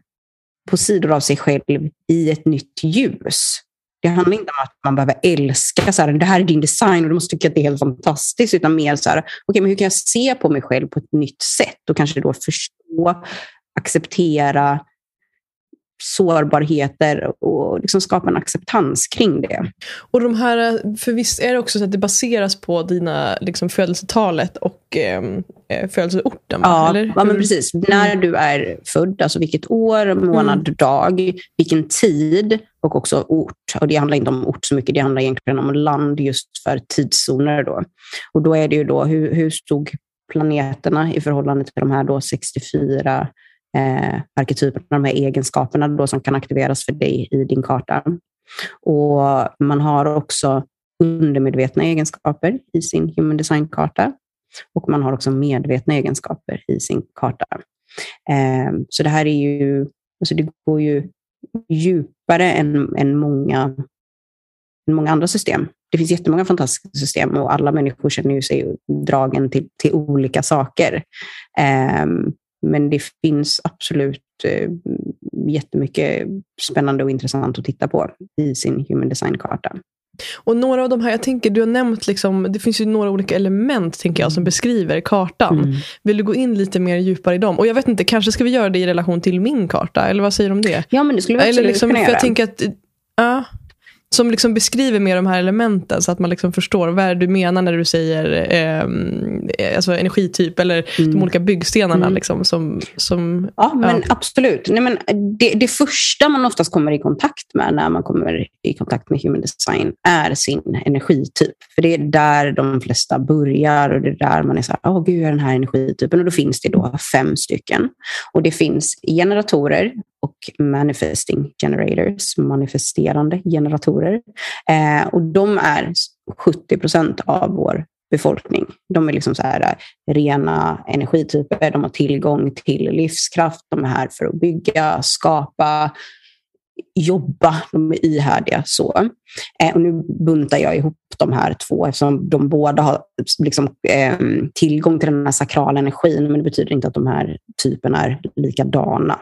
på sidor av sig själv i ett nytt ljus. Det handlar inte om att man behöver älska, så här, det här är din design och du måste tycka att det är helt fantastiskt, utan mer så här, okay, men hur kan jag se på mig själv på ett nytt sätt och kanske då förstå, acceptera, sårbarheter och liksom skapa en acceptans kring det. Och de här, för visst är det också så att det baseras på dina liksom, födelsetalet och ehm, eh, födelseorten? Ja, eller? ja men precis. Mm. När du är född, alltså vilket år, månad, mm. dag, vilken tid och också ort. Och Det handlar inte om ort så mycket, det handlar egentligen om land just för tidszoner. Då. Och då är det ju då, hur, hur stod planeterna i förhållande till de här då 64 eh, arketyperna, de här egenskaperna då som kan aktiveras för dig i din karta. Och Man har också undermedvetna egenskaper i sin human design-karta och man har också medvetna egenskaper i sin karta. Eh, så det här är ju, alltså det går ju djupare än, än, många, än många andra system. Det finns jättemånga fantastiska system och alla människor känner ju sig dragen till, till olika saker. Um, men det finns absolut eh, jättemycket spännande och intressant att titta på i sin human design-karta. Och några av de här, jag tänker, du har nämnt, liksom, det finns ju några olika element tänker jag, som beskriver kartan. Mm. Vill du gå in lite mer djupare i dem? Och jag vet inte, kanske ska vi göra det i relation till min karta? Eller vad säger du om det? Ja, men det skulle vi absolut Eller liksom, kunna göra. Jag tänker att, ja, som liksom beskriver mer de här elementen så att man liksom förstår vad är du menar när du säger eh, alltså energityp eller mm. de olika byggstenarna. Mm. Liksom, som, som, ja, men ja. absolut. Nej, men det, det första man oftast kommer i kontakt med när man kommer i kontakt med human design är sin energityp. För det är där de flesta börjar och det är där man är så här, åh oh, gud, jag är den här energitypen. Och då finns det då fem stycken. Och det finns generatorer, och manifesting generators, manifesterande generatorer. Eh, och de är 70 procent av vår befolkning. De är liksom så här, eh, rena energityper, de har tillgång till livskraft, de är här för att bygga, skapa, jobba, de är ihärdiga. Så. Eh, och nu buntar jag ihop de här två eftersom de båda har liksom, eh, tillgång till den här sakrala energin, men det betyder inte att de här typerna är likadana.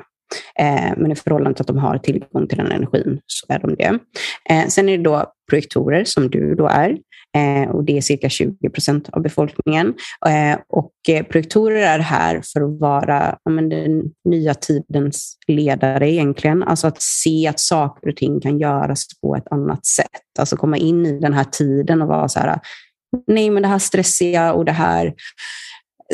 Eh, men i förhållande till att de har tillgång till den energin så är de det. Eh, sen är det då projektorer som du då är. Eh, och det är cirka 20 procent av befolkningen. Eh, och eh, projektorer är här för att vara ja, men den nya tidens ledare egentligen. Alltså att se att saker och ting kan göras på ett annat sätt. Alltså komma in i den här tiden och vara så här, nej men det här stressiga och det här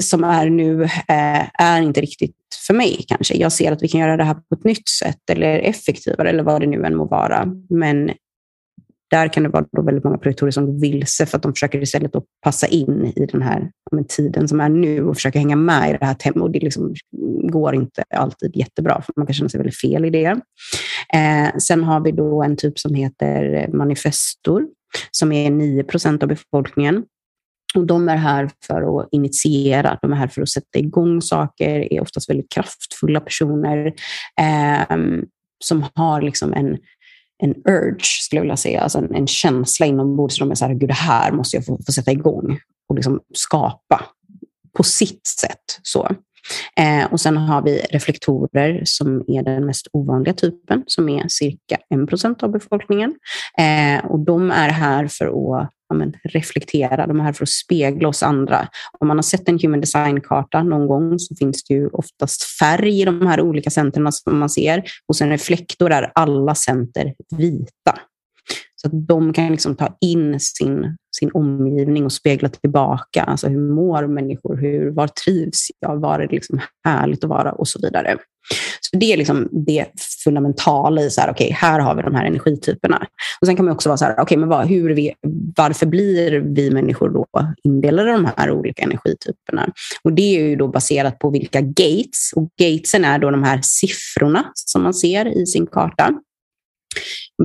som är nu eh, är inte riktigt för mig kanske. Jag ser att vi kan göra det här på ett nytt sätt eller effektivare eller vad det nu än må vara. Men där kan det vara då väldigt många projektorer som går vilse för att de försöker istället då passa in i den här men, tiden som är nu och försöka hänga med i det här tempot. Det liksom går inte alltid jättebra, för man kan känna sig väldigt fel i det. Eh, sen har vi då en typ som heter manifestor, som är 9 procent av befolkningen. Och de är här för att initiera, de är här för att sätta igång saker, är oftast väldigt kraftfulla personer eh, som har liksom en, en urge, skulle jag vilja säga, alltså en, en känsla inombords. De är så här, gud det här måste jag få, få sätta igång och liksom skapa på sitt sätt. Så. Eh, och sen har vi reflektorer som är den mest ovanliga typen, som är cirka 1 av befolkningen. Eh, och de är här för att men, reflektera, de är här för att spegla oss andra. Om man har sett en human design-karta någon gång så finns det ju oftast färg i de här olika centren som man ser. Hos en reflektor är alla center vita. Så att de kan liksom ta in sin, sin omgivning och spegla tillbaka. Alltså hur mår människor? Hur, var trivs jag? Var är det liksom härligt att vara? Och så vidare. Så det är liksom det fundamentala i så här, okay, här har vi de här energityperna. Och Sen kan man också vara så här, okay, men vad, hur vi, varför blir vi människor då indelade i de här olika energityperna? Och Det är ju då baserat på vilka gates. Och Gatesen är då de här siffrorna som man ser i sin karta.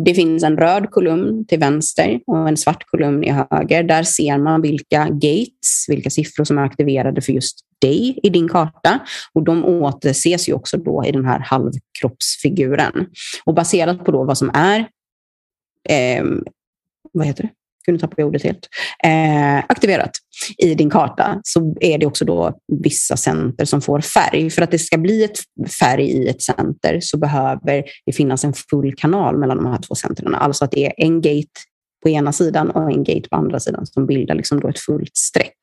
Det finns en röd kolumn till vänster och en svart kolumn i höger. Där ser man vilka gates, vilka siffror som är aktiverade för just dig i din karta. Och de återses ju också då i den här halvkroppsfiguren. Och baserat på då vad som är eh, vad heter det? Kunde tappa ordet helt, eh, aktiverat i din karta så är det också då vissa center som får färg. För att det ska bli ett färg i ett center så behöver det finnas en full kanal mellan de här två centren. Alltså att det är en gate på ena sidan och en gate på andra sidan som bildar liksom då ett fullt streck.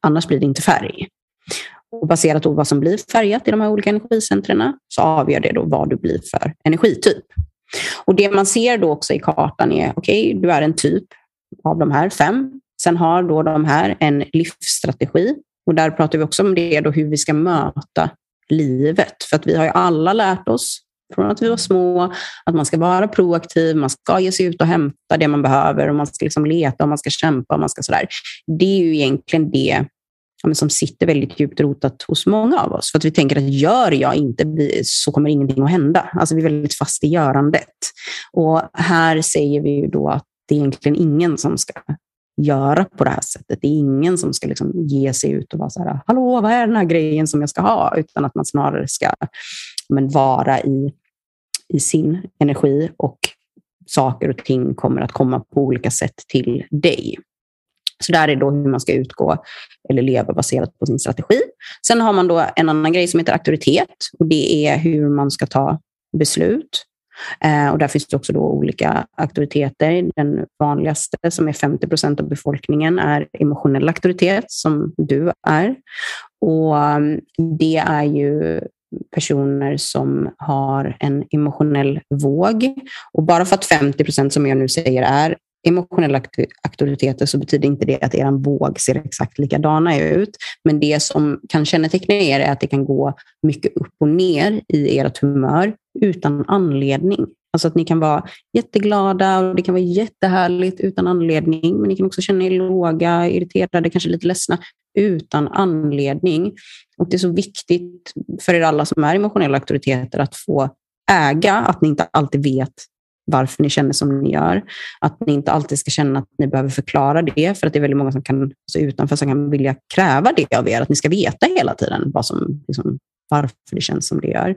Annars blir det inte färg. Och baserat på vad som blir färgat i de här olika energicentren så avgör det då vad du blir för energityp. Och Det man ser då också i kartan är, okej, okay, du är en typ av de här fem. Sen har då de här en livsstrategi och där pratar vi också om det då hur vi ska möta livet. För att vi har ju alla lärt oss från att vi var små att man ska vara proaktiv, man ska ge sig ut och hämta det man behöver och man ska liksom leta och man ska kämpa och man ska sådär. Det är ju egentligen det som sitter väldigt djupt rotat hos många av oss. För att vi tänker att gör jag inte så kommer ingenting att hända. Alltså vi är väldigt fast i görandet. Och här säger vi ju då att det är egentligen ingen som ska göra på det här sättet. Det är ingen som ska liksom ge sig ut och vara så här, hallå, vad är den här grejen som jag ska ha? Utan att man snarare ska men, vara i, i sin energi och saker och ting kommer att komma på olika sätt till dig. Så där är då hur man ska utgå eller leva baserat på sin strategi. Sen har man då en annan grej som heter auktoritet och det är hur man ska ta beslut. Eh, och där finns det också då olika auktoriteter. Den vanligaste, som är 50 procent av befolkningen, är emotionell auktoritet, som du är. Och mm, det är ju personer som har en emotionell våg. Och bara för att 50 procent, som jag nu säger, är emotionella auktoriteter så betyder inte det att er våg ser exakt likadana ut. Men det som kan känneteckna er är att det kan gå mycket upp och ner i ert humör utan anledning. Alltså att ni kan vara jätteglada och det kan vara jättehärligt utan anledning. Men ni kan också känna er låga, irriterade, kanske lite ledsna utan anledning. Och Det är så viktigt för er alla som är emotionella auktoriteter att få äga att ni inte alltid vet varför ni känner som ni gör. Att ni inte alltid ska känna att ni behöver förklara det, för att det är väldigt många som kan, alltså utanför som kan vilja kräva det av er, att ni ska veta hela tiden vad som, liksom, varför det känns som det gör.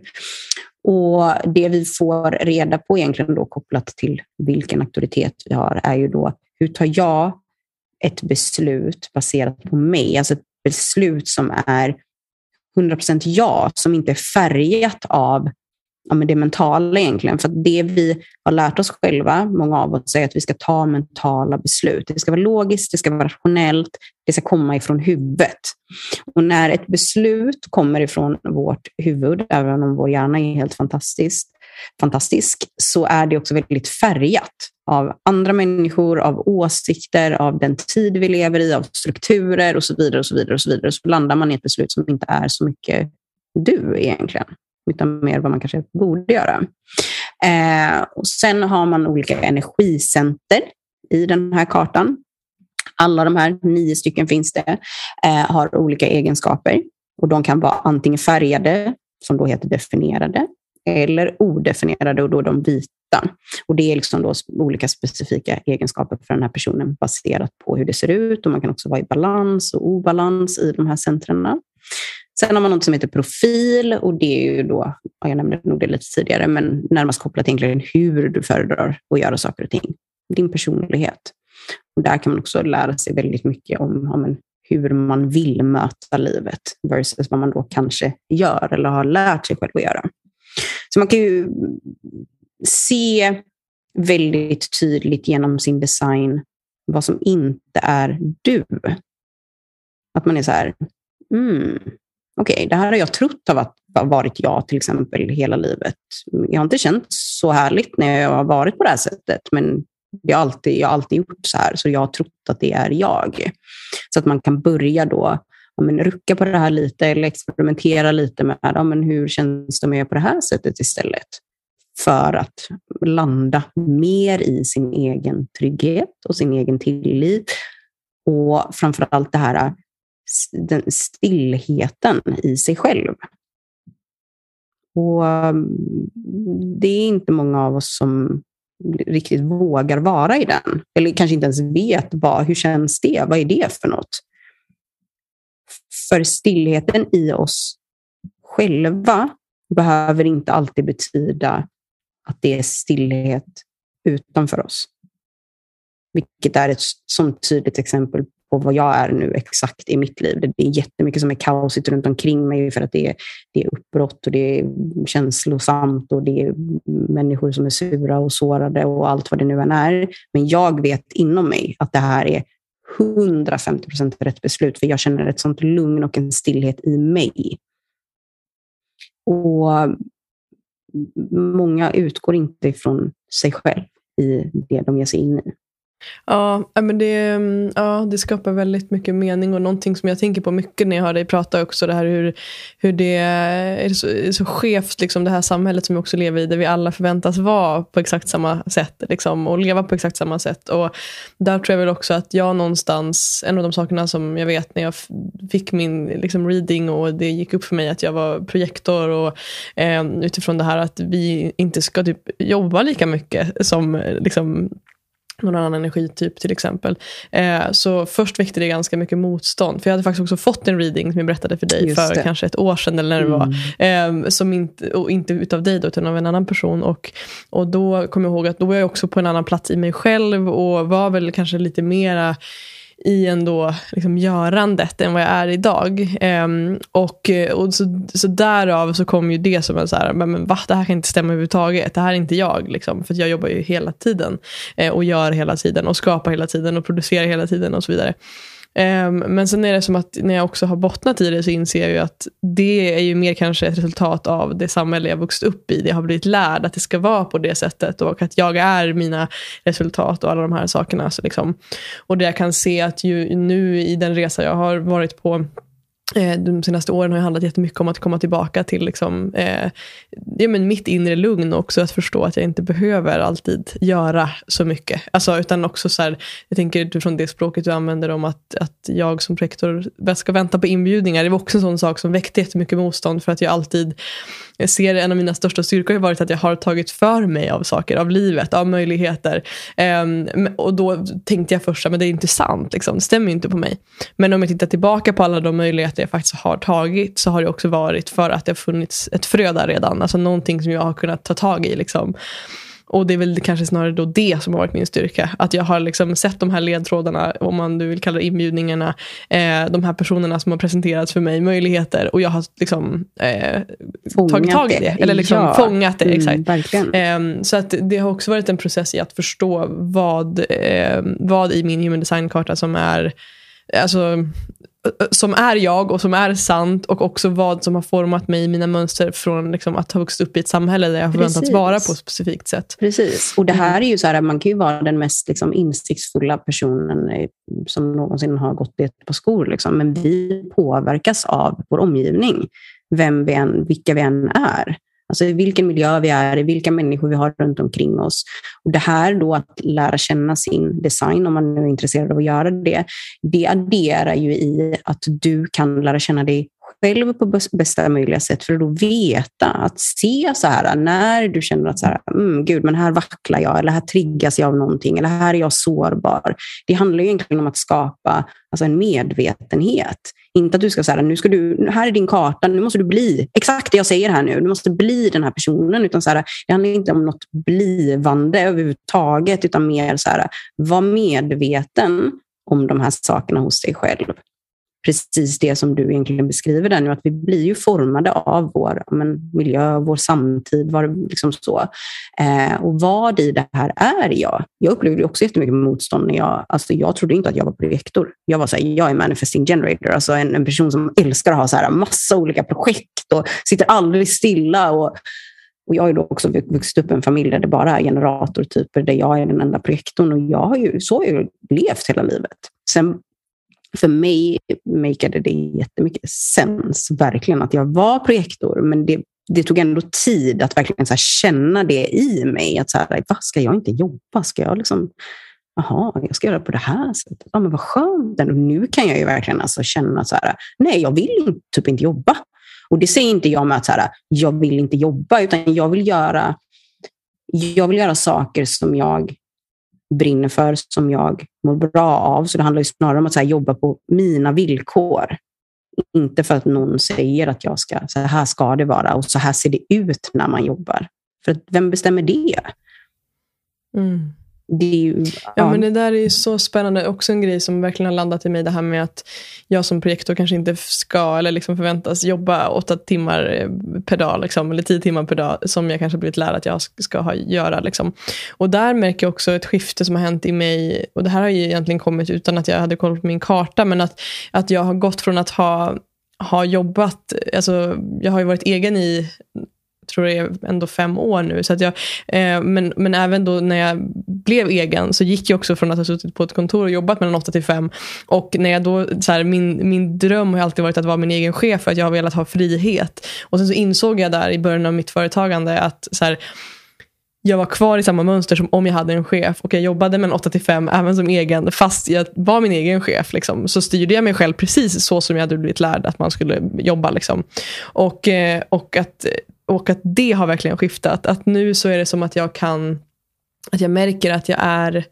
Och Det vi får reda på egentligen då kopplat till vilken auktoritet vi har är ju då hur tar jag ett beslut baserat på mig? Alltså ett beslut som är 100% ja, som inte är färgat av ja, men det mentala egentligen. För det vi har lärt oss själva, många av oss, är att vi ska ta mentala beslut. Det ska vara logiskt, det ska vara rationellt, det ska komma ifrån huvudet. Och när ett beslut kommer ifrån vårt huvud, även om vår hjärna är helt fantastisk, fantastisk så är det också väldigt färgat av andra människor, av åsikter, av den tid vi lever i, av strukturer och så vidare. och Så vidare och så vidare. Så landar man i ett beslut som inte är så mycket du egentligen utan mer vad man kanske borde göra. Eh, och sen har man olika energicenter i den här kartan. Alla de här, nio stycken finns det, eh, har olika egenskaper. Och De kan vara antingen färgade, som då heter definierade, eller odefinierade och då är de vita. Och Det är liksom då olika specifika egenskaper för den här personen baserat på hur det ser ut. Och Man kan också vara i balans och obalans i de här centren. Sen har man något som heter profil och det är ju då, jag nämnde nog det lite tidigare, men närmast kopplat egentligen hur du föredrar att göra saker och ting. Din personlighet. Och där kan man också lära sig väldigt mycket om, om hur man vill möta livet versus vad man då kanske gör eller har lärt sig själv att göra. Så man kan ju se väldigt tydligt genom sin design vad som inte är du. Att man är så här, mm, okej, okay, det här har jag trott har varit jag till exempel hela livet. Jag har inte känt så härligt när jag har varit på det här sättet, men jag har alltid, jag har alltid gjort så här, så jag har trott att det är jag. Så att man kan börja då ja, men, rucka på det här lite eller experimentera lite med ja, men, hur känns det om jag gör på det här sättet istället. För att landa mer i sin egen trygghet och sin egen tillit. Och framför allt det här den stillheten i sig själv. Och mm, det är inte många av oss som riktigt vågar vara i den. Eller kanske inte ens vet vad, hur känns det? Vad är det för något? För stillheten i oss själva behöver inte alltid betyda att det är stillhet utanför oss. Vilket är ett sånt tydligt exempel på vad jag är nu exakt i mitt liv. Det är jättemycket som är kaosigt runt omkring mig för att det är, det är uppbrott och det är känslosamt och det är människor som är sura och sårade och allt vad det nu än är. Men jag vet inom mig att det här är 150 procent rätt beslut för jag känner ett sånt lugn och en stillhet i mig. Och många utgår inte ifrån sig själv i det de ger sig in i. Ja, men det, mm, ja, det skapar väldigt mycket mening och någonting som jag tänker på mycket när jag hör dig prata också. Det här hur, hur det är så, är så skevt, liksom, det här samhället som vi också lever i, där vi alla förväntas vara på exakt samma sätt liksom, och leva på exakt samma sätt. Och där tror jag väl också att jag någonstans, en av de sakerna som jag vet när jag fick min liksom, reading och det gick upp för mig att jag var projektor och eh, utifrån det här att vi inte ska typ, jobba lika mycket som liksom, någon annan energityp till exempel. Eh, så först väckte det ganska mycket motstånd. För jag hade faktiskt också fått en reading som jag berättade för dig för kanske ett år sedan eller när det mm. var. Eh, som inte, och inte utav dig då, utan av en annan person. Och, och då kom jag ihåg att då var jag också på en annan plats i mig själv och var väl kanske lite mera i ändå liksom görandet än vad jag är idag. Um, och eh, och så, så därav så kom ju det som en så här, men va, det här kan inte stämma överhuvudtaget. Det här är inte jag. Liksom, för jag jobbar ju hela tiden. Eh, och gör hela tiden och skapar hela tiden och producerar hela tiden och så vidare. Um, men sen är det som att när jag också har bottnat i det så inser jag ju att det är ju mer kanske ett resultat av det samhälle jag vuxit upp i. Det har blivit lärd att det ska vara på det sättet och att jag är mina resultat och alla de här sakerna. Så liksom. Och det jag kan se att ju nu i den resa jag har varit på Eh, de senaste åren har handlat jättemycket om att komma tillbaka till liksom, eh, ja, men mitt inre lugn också. Att förstå att jag inte behöver alltid göra så mycket. Alltså, utan också så här, jag tänker utifrån det språket du använder om att, att jag som rektor ska vänta på inbjudningar. Det var också en sån sak som väckte jättemycket motstånd. För att jag alltid jag ser en av mina största styrkor har varit att jag har tagit för mig av saker, av livet, av möjligheter. Um, och då tänkte jag först att det är inte sant, liksom. det stämmer inte på mig. Men om jag tittar tillbaka på alla de möjligheter jag faktiskt har tagit så har det också varit för att det har funnits ett frö där redan. Alltså någonting som jag har kunnat ta tag i. Liksom. Och det är väl kanske snarare då det som har varit min styrka. Att jag har liksom sett de här ledtrådarna, om man nu vill kalla det inbjudningarna, eh, de här personerna som har presenterats för mig, möjligheter. Och jag har liksom, eh, tagit tag i det. Eller liksom ja. fångat det. Exakt. Mm, eh, så att det har också varit en process i att förstå vad, eh, vad i min human design-karta som är alltså, som är jag och som är sant och också vad som har format mig i mina mönster från liksom, att ha vuxit upp i ett samhälle där jag har förväntats vara på ett specifikt sätt. Precis, och det här är ju så här, man kan ju vara den mest liksom, insiktsfulla personen eh, som någonsin har gått det på skor, liksom. men vi påverkas av vår omgivning, vem vi än, vilka vi än är. Alltså i vilken miljö vi är, i vilka människor vi har runt omkring oss. Och Det här då att lära känna sin design, om man nu är intresserad av att göra det, det adderar ju i att du kan lära känna dig själv på bästa möjliga sätt för att då veta, att se så här när du känner att så här, mm, gud, men här vacklar jag eller här triggas jag av någonting eller här är jag sårbar. Det handlar egentligen om att skapa alltså en medvetenhet. Inte att du ska säga, nu ska du, här är din karta, nu måste du bli exakt det jag säger här nu. Du måste bli den här personen. Utan så här, det handlar inte om något blivande överhuvudtaget, utan mer så här, var medveten om de här sakerna hos dig själv precis det som du egentligen beskriver där nu, att vi blir ju formade av vår men, miljö, vår samtid, var, liksom så. Eh, och vad i det här är jag? Jag upplevde också jättemycket motstånd när jag, alltså jag trodde inte att jag var projektor. Jag var så här, jag är manifesting generator, alltså en, en person som älskar att ha så här massa olika projekt och sitter aldrig stilla och och jag har ju då också vuxit upp i en familj där det bara är generatortyper, där jag är den enda projektorn. Och jag har ju, så har jag levt hela livet. Sen för mig makade det jättemycket sens, verkligen, att jag var projektor. Men det, det tog ändå tid att verkligen så känna det i mig. Att så här, vad ska jag inte jobba? Ska jag liksom, jaha, jag ska göra på det här sättet. Ja, men vad skönt. Och nu kan jag ju verkligen alltså känna så här, nej, jag vill typ inte jobba. Och det säger inte jag med att så här, jag vill inte jobba, utan jag vill göra, jag vill göra saker som jag brinner för, som jag mår bra av. Så det handlar ju snarare om att så här, jobba på mina villkor. Inte för att någon säger att jag ska, så här ska det vara och så här ser det ut när man jobbar. För vem bestämmer det? Mm ju, ja. ja. men det där är ju så spännande. Också en grej som verkligen har landat i mig. Det här med att jag som projektor kanske inte ska eller liksom förväntas jobba åtta timmar eh, per dag. Liksom, eller tio timmar per dag. Som jag kanske blivit lärd att jag ska ha, göra. Liksom. Och där märker jag också ett skifte som har hänt i mig. Och det här har ju egentligen kommit utan att jag hade koll på min karta. Men att, att jag har gått från att ha har jobbat, alltså jag har ju varit egen i tror det är ändå fem år nu. Så att jag, eh, men, men även då när jag blev egen så gick jag också från att ha suttit på ett kontor och jobbat mellan 8 till 5. Och när jag då, så här, min, min dröm har alltid varit att vara min egen chef för att jag har velat ha frihet. Och sen så insåg jag där i början av mitt företagande att så här, jag var kvar i samma mönster som om jag hade en chef och jag jobbade mellan 8 till 5 även som egen fast jag var min egen chef. Liksom. Så styrde jag mig själv precis så som jag hade blivit lärd att man skulle jobba. Liksom. Och, eh, och att och att det har verkligen skiftat. Att nu så är det som att jag kan, att jag märker att jag är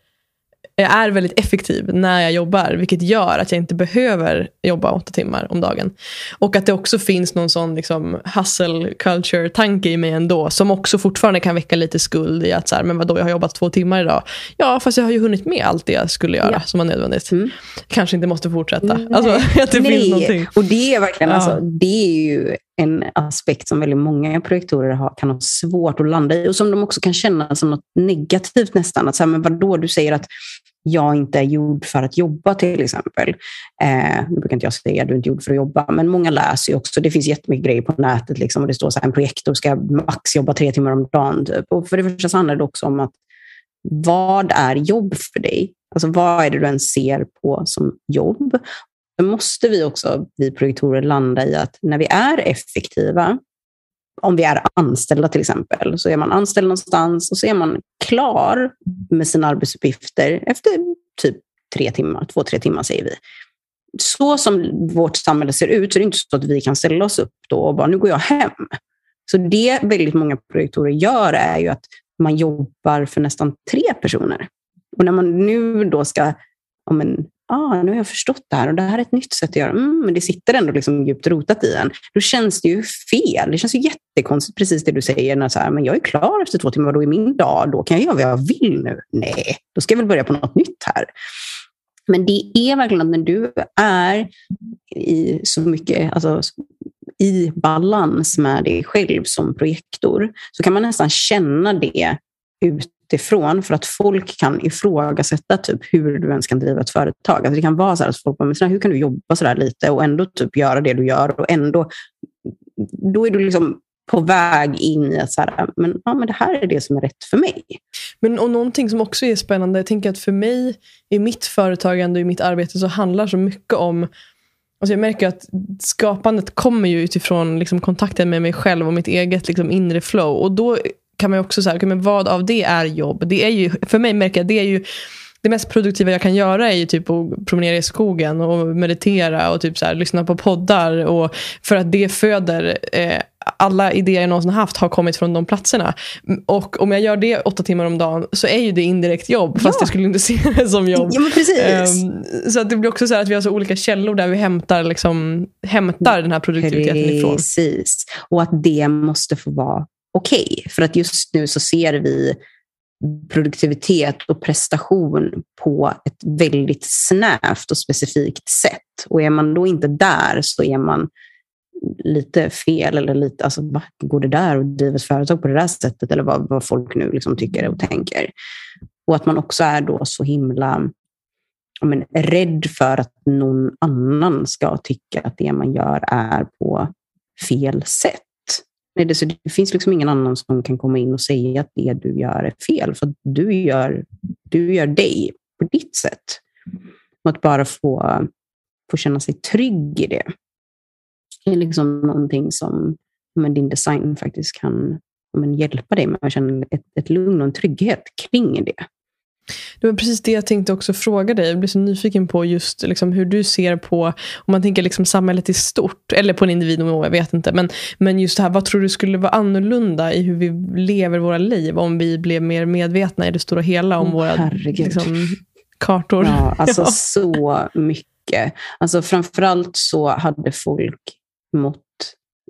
jag är väldigt effektiv när jag jobbar, vilket gör att jag inte behöver jobba åtta timmar om dagen. Och att det också finns någon sån liksom, hustle culture-tanke i mig ändå, som också fortfarande kan väcka lite skuld i att så här, men vadå, jag har jobbat två timmar idag. Ja, fast jag har ju hunnit med allt det jag skulle göra ja. som var nödvändigt. Mm. Kanske inte måste fortsätta. Alltså, att det Nej. finns någonting. Och det är verkligen, ja. alltså, det är ju en aspekt som väldigt många projektorer har, kan ha svårt att landa i och som de också kan känna som något negativt nästan. Att så här, men vadå, du säger att jag inte är gjord för att jobba till exempel. Eh, nu brukar inte jag säga att du är inte gjord för att jobba, men många läser ju också. Det finns jättemycket grejer på nätet liksom, och det står att en projektor ska max jobba tre timmar om dagen. Typ. Och för det första så handlar det också om att vad är jobb för dig? Alltså vad är det du ens ser på som jobb? Då måste vi också, vi projektorer, landa i att när vi är effektiva, om vi är anställda till exempel, så är man anställd någonstans och så är man klar med sina arbetsuppgifter efter typ tre timmar, två, tre timmar säger vi. Så som vårt samhälle ser ut så är det inte så att vi kan ställa oss upp då och bara, nu går jag hem. Så det väldigt många projektorer gör är ju att man jobbar för nästan tre personer. Och när man nu då ska om en, ah, nu har jag förstått det här och det här är ett nytt sätt att göra, mm, men det sitter ändå liksom djupt rotat i en. Då känns det ju fel. Det känns ju jättekonstigt, precis det du säger, när så här, men jag är klar efter två timmar, då är min dag, då kan jag göra vad jag vill nu. Nej, då ska jag väl börja på något nytt här. Men det är verkligen att när du är i så mycket, alltså, i balans med dig själv som projektor, så kan man nästan känna det ut utifrån för att folk kan ifrågasätta typ hur du ens kan driva ett företag. Alltså det kan vara så att folk bara, hur kan du jobba så där lite och ändå typ göra det du gör och ändå, då är du liksom på väg in i att så här, men, ja, men det här är det som är rätt för mig. Men och någonting som också är spännande, jag tänker att för mig i mitt företagande och i mitt arbete så handlar så mycket om Alltså jag märker att skapandet kommer ju utifrån liksom kontakten med mig själv och mitt eget liksom inre flow. Och då kan man också säga, okay, men vad av det är jobb? Det är ju, för mig märker jag det är ju det mest produktiva jag kan göra är ju typ att promenera i skogen och meditera och typ så här, lyssna på poddar. Och för att det föder eh, alla idéer jag någonsin haft har kommit från de platserna. Och om jag gör det åtta timmar om dagen så är ju det indirekt jobb. Fast ja. jag skulle inte se det som jobb. Ja, precis. Um, så att det blir också så att vi har så olika källor där vi hämtar, liksom, hämtar den här produktiviteten precis. ifrån. Precis. Och att det måste få vara okej. Okay. För att just nu så ser vi produktivitet och prestation på ett väldigt snävt och specifikt sätt. Och är man då inte där så är man lite fel eller lite, alltså går det där och driver företag på det där sättet eller vad, vad folk nu liksom tycker och tänker. Och att man också är då så himla men, rädd för att någon annan ska tycka att det man gör är på fel sätt. Nej, det, så det finns liksom ingen annan som kan komma in och säga att det du gör är fel, för du gör, du gör dig på ditt sätt. Och att bara få, få känna sig trygg i det. Det är liksom någonting som men din design faktiskt kan men, hjälpa dig med att känna ett, ett lugn och en trygghet kring det. Det var precis det jag tänkte också fråga dig. Jag blir så nyfiken på just liksom hur du ser på, om man tänker liksom samhället i stort, eller på en individnivå, jag vet inte. Men, men just det här, vad tror du skulle vara annorlunda i hur vi lever våra liv om vi blev mer medvetna i det stora hela om oh, våra liksom, kartor? Ja, alltså ja. så mycket. Alltså framförallt så hade folk mått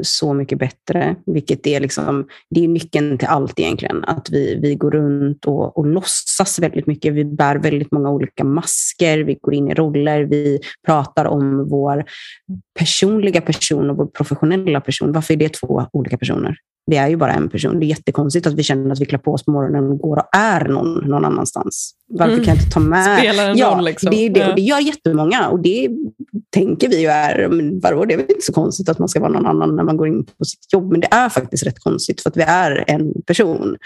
så mycket bättre. Vilket är, liksom, det är nyckeln till allt egentligen. Att vi, vi går runt och, och låtsas väldigt mycket. Vi bär väldigt många olika masker. Vi går in i roller. Vi pratar om vår personliga person och vår professionella person. Varför är det två olika personer? Vi är ju bara en person. Det är jättekonstigt att vi känner att vi klär på oss på morgonen och går och är någon någon annanstans. Varför mm. kan jag inte ta med... Spelar en ja, roll. Liksom. Det, det, och det gör jättemånga. Och det tänker vi ju är, men vadå, det är väl inte så konstigt att man ska vara någon annan när man går in på sitt jobb. Men det är faktiskt rätt konstigt för att vi är en person.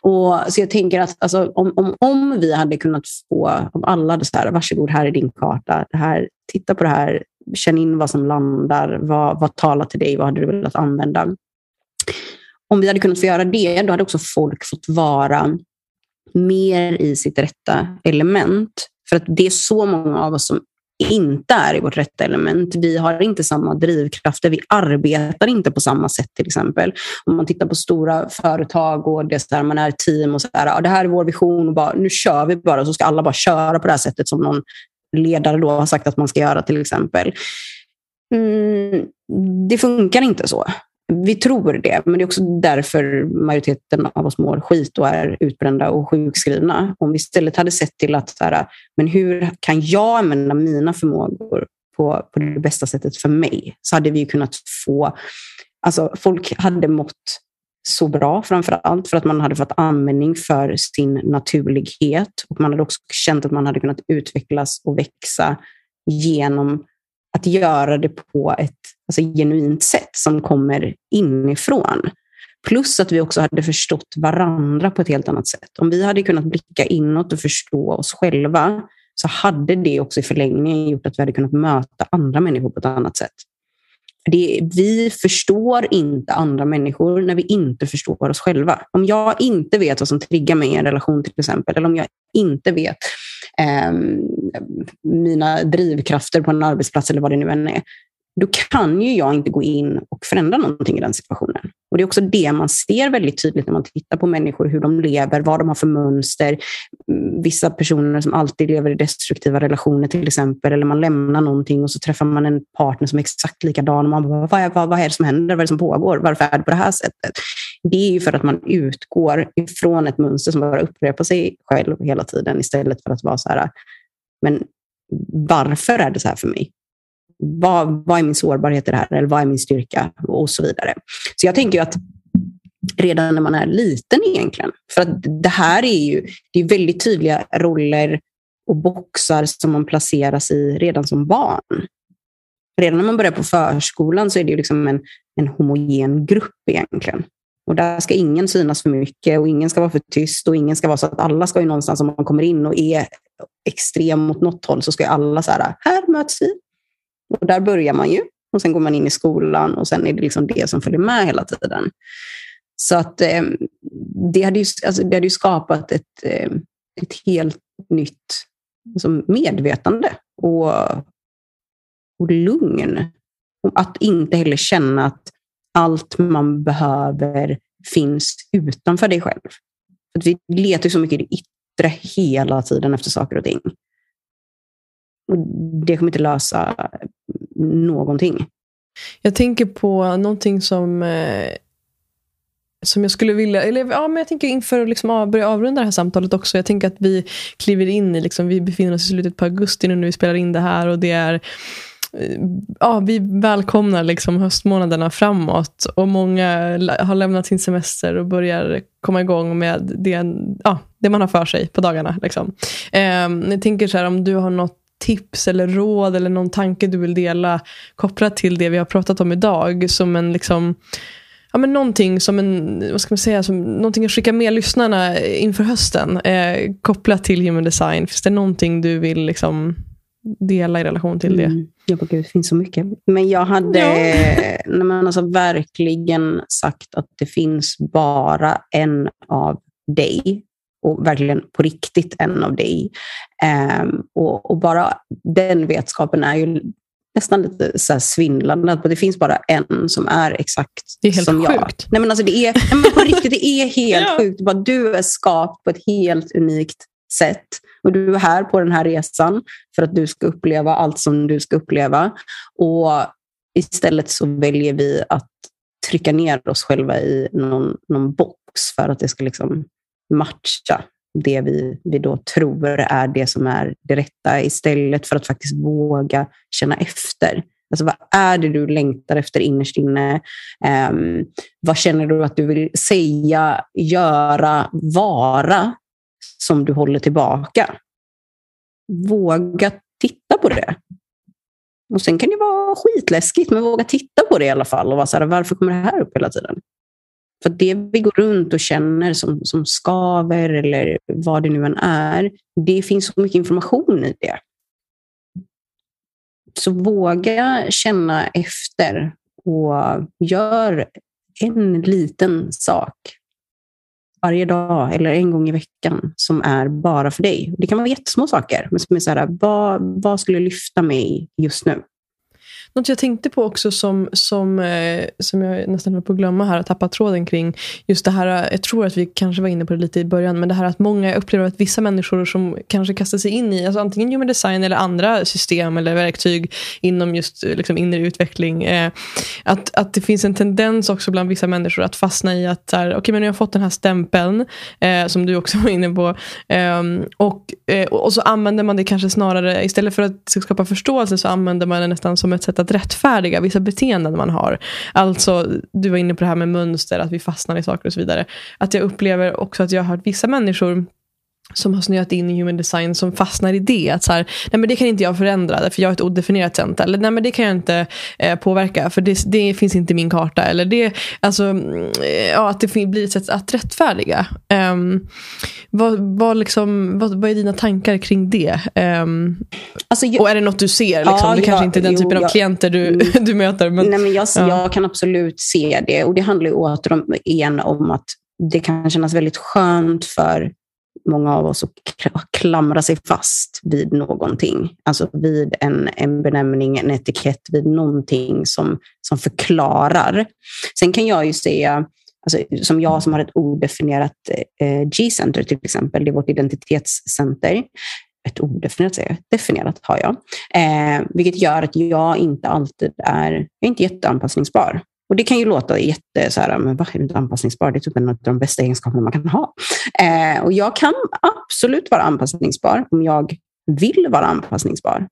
Och, så jag tänker att alltså, om, om, om vi hade kunnat få, om alla hade så här, varsågod, här är din karta. Det här, titta på det här, känn in vad som landar, vad, vad talar till dig, vad hade du velat använda? Om vi hade kunnat få göra det, då hade också folk fått vara mer i sitt rätta element. För att det är så många av oss som inte är i vårt rätta element. Vi har inte samma drivkrafter. Vi arbetar inte på samma sätt till exempel. Om man tittar på stora företag och det där, man är ett team och så där, ja, det här är vår vision och bara, nu kör vi bara så ska alla bara köra på det här sättet som någon ledare då har sagt att man ska göra till exempel. Mm, det funkar inte så. Vi tror det, men det är också därför majoriteten av oss mår skit och är utbrända och sjukskrivna. Om vi istället hade sett till att så här, men hur kan jag använda mina förmågor på, på det bästa sättet för mig? Så hade vi kunnat få... Alltså, folk hade mått så bra framför allt för att man hade fått användning för sin naturlighet och man hade också känt att man hade kunnat utvecklas och växa genom att göra det på ett alltså, genuint sätt som kommer inifrån. Plus att vi också hade förstått varandra på ett helt annat sätt. Om vi hade kunnat blicka inåt och förstå oss själva så hade det också i förlängningen gjort att vi hade kunnat möta andra människor på ett annat sätt. Det, vi förstår inte andra människor när vi inte förstår oss själva. Om jag inte vet vad som triggar mig i en relation till exempel, eller om jag inte vet eh, mina drivkrafter på en arbetsplats eller vad det nu än är, då kan ju jag inte gå in och förändra någonting i den situationen. Och Det är också det man ser väldigt tydligt när man tittar på människor, hur de lever, vad de har för mönster. Mm, vissa personer som alltid lever i destruktiva relationer till exempel, eller man lämnar någonting och så träffar man en partner som är exakt likadan och man bara, vad är, vad, vad är det som händer? Vad är det som pågår? Varför är det på det här sättet? Det är ju för att man utgår ifrån ett mönster som bara upprepar sig själv hela tiden istället för att vara så här, men varför är det så här för mig? vad, vad är min sårbarhet i det här? Eller vad är min styrka? Och så vidare. Så jag tänker att redan när man är liten egentligen. För att det här är ju det är väldigt tydliga roller och boxar som man placeras i redan som barn. Redan när man börjar på förskolan så är det ju liksom en, en homogen grupp egentligen. Och där ska ingen synas för mycket och ingen ska vara för tyst och ingen ska vara så att alla ska ju någonstans om man kommer in och är extrem mot något håll så ska alla så här, här möts vi, och där börjar man ju. Och sen går man in i skolan och sen är det liksom det som följer med hela tiden. Så att eh, det, hade ju, alltså, det hade ju skapat ett, eh, ett helt nytt alltså medvetande och, och lugn. Att inte heller känna att allt man behöver finns utanför dig själv. Att vi letar så mycket i det yttre hela tiden efter saker och ting. Och det kommer inte lösa någonting. Jag tänker på någonting som eh, som jag skulle vilja, eller ja, men jag tänker inför att liksom av, börja avrunda det här samtalet också. Jag tänker att vi kliver in i, liksom, vi befinner oss i slutet på augusti nu när vi spelar in det här och det är Ja, vi välkomnar liksom höstmånaderna framåt och många har lämnat sin semester och börjar komma igång med det, ja, det man har för sig på dagarna. Liksom. Eh, jag tänker så här, om du har något tips eller råd eller någon tanke du vill dela kopplat till det vi har pratat om idag som en liksom ja, men någonting som en, vad ska man säga, som någonting att skicka med lyssnarna inför hösten eh, kopplat till human design? Finns det någonting du vill liksom dela i relation till det? Mm. Ja, gud, det finns så mycket. Men jag hade ja. man alltså verkligen sagt att det finns bara en av dig och verkligen på riktigt en av dig. Um, och, och, bara den vetskapen är ju nästan lite så svindlande. Att det finns bara en som är exakt det är helt som sjukt. jag. Nej, men alltså det är, nej, men på riktigt, det är helt ja. sjukt. Bara du är skapt på ett helt unikt sätt. Och du är här på den här resan för att du ska uppleva allt som du ska uppleva. Och istället så väljer vi att trycka ner oss själva i någon, någon box för att det ska liksom matcha det vi, vi då tror är det som är det rätta istället för att faktiskt våga känna efter. Alltså, vad är det du längtar efter innerst inne? Um, vad känner du att du vill säga, göra, vara som du håller tillbaka? Våga titta på det. Och Sen kan det vara skitläskigt, men våga titta på det i alla fall och vara så här, varför kommer det här upp hela tiden? För det vi går runt och känner som, som skaver eller vad det nu än är, det finns så mycket information i det. Så våga känna efter och gör en liten sak varje dag eller en gång i veckan som är bara för dig. Det kan vara jättesmå saker, men som är så här, vad, vad skulle lyfta mig just nu? Något jag tänkte på också som, som, eh, som jag nästan höll på att glömma här, att tappa tråden kring. Just det här, eh, jag tror att vi kanske var inne på det lite i början, men det här att många upplever att vissa människor som kanske kastar sig in i alltså antingen human design eller andra system eller verktyg inom just eh, liksom, inre utveckling. Eh, att, att det finns en tendens också bland vissa människor att fastna i att okej, okay, men jag har fått den här stämpeln, eh, som du också var inne på, Eh, och, eh, och så använder man det kanske snarare, istället för att skapa förståelse så använder man det nästan som ett sätt att rättfärdiga vissa beteenden man har. Alltså, du var inne på det här med mönster, att vi fastnar i saker och så vidare. Att jag upplever också att jag har hört vissa människor som har snöat in i human design som fastnar i det. Att så här, nej men det kan inte jag förändra för jag är ett odefinierat center. Eller nej men det kan jag inte eh, påverka för det, det, finns inte i min karta. Eller det, alltså, mm, ja, att det blir ett sätt att rättfärdiga. Um, vad, vad, liksom, vad, vad är dina tankar kring det? Um, alltså jag, och är det något du ser? Liksom? Ja, det kanske inte är den jo, typen av klienter du, mm. du möter. Men, nej, men jag, ja. jag kan absolut se det. Och det handlar ju återigen om att det kan kännas väldigt skönt för många av oss att klamra sig fast vid någonting. Alltså vid en, en benämning, en etikett, vid någonting som, som förklarar. Sen kan jag ju säga, alltså, som jag som har ett odefinierat eh, G-center till exempel, det är vårt identitetscenter. Ett odefinierat säger jag, definierat har jag. Eh, vilket gör att jag inte alltid är, jag är inte jätteanpassningsbar. Och Det kan ju låta jätte, så här, men vad är inte anpassningsbar? Det är typ en av de bästa egenskaperna man kan ha. Eh, och jag kan absolut vara anpassningsbar om jag vill vara anpassningsbar.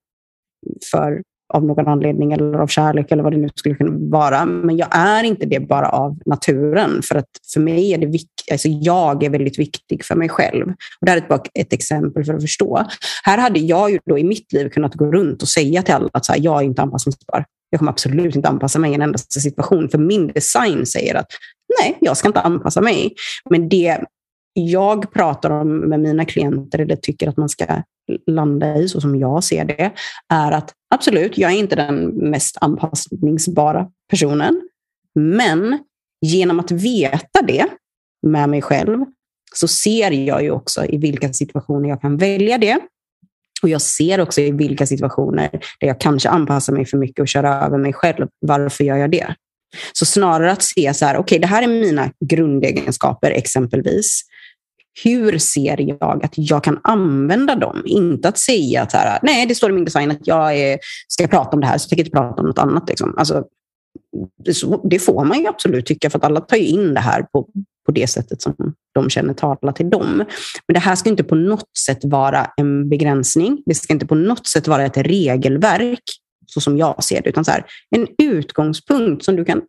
För av någon anledning eller av kärlek eller vad det nu skulle kunna vara. Men jag är inte det bara av naturen. För att för mig är det viktigt, alltså jag är väldigt viktig för mig själv. Och det här är bara ett exempel för att förstå. Här hade jag ju då i mitt liv kunnat gå runt och säga till alla att så här, jag är inte anpassningsbar. Jag kommer absolut inte anpassa mig i en enda situation, för min design säger att nej, jag ska inte anpassa mig. Men det jag pratar om med mina klienter, eller tycker att man ska landa i, så som jag ser det, är att absolut, jag är inte den mest anpassningsbara personen. Men genom att veta det med mig själv så ser jag ju också i vilka situationer jag kan välja det och jag ser också i vilka situationer där jag kanske anpassar mig för mycket och kör över mig själv. Varför gör jag det? Så snarare att se så här, okej, okay, det här är mina grundegenskaper exempelvis. Hur ser jag att jag kan använda dem? Inte att säga att här, nej, det står i min design att jag är, ska prata om det här, så jag tänker inte prata om något annat. Liksom. Alltså, det får man ju absolut tycka, för att alla tar ju in det här på, på det sättet som de känner talar till dem. Men det här ska inte på något sätt vara en begränsning. Det ska inte på något sätt vara ett regelverk, så som jag ser det, utan så här, en utgångspunkt som du kan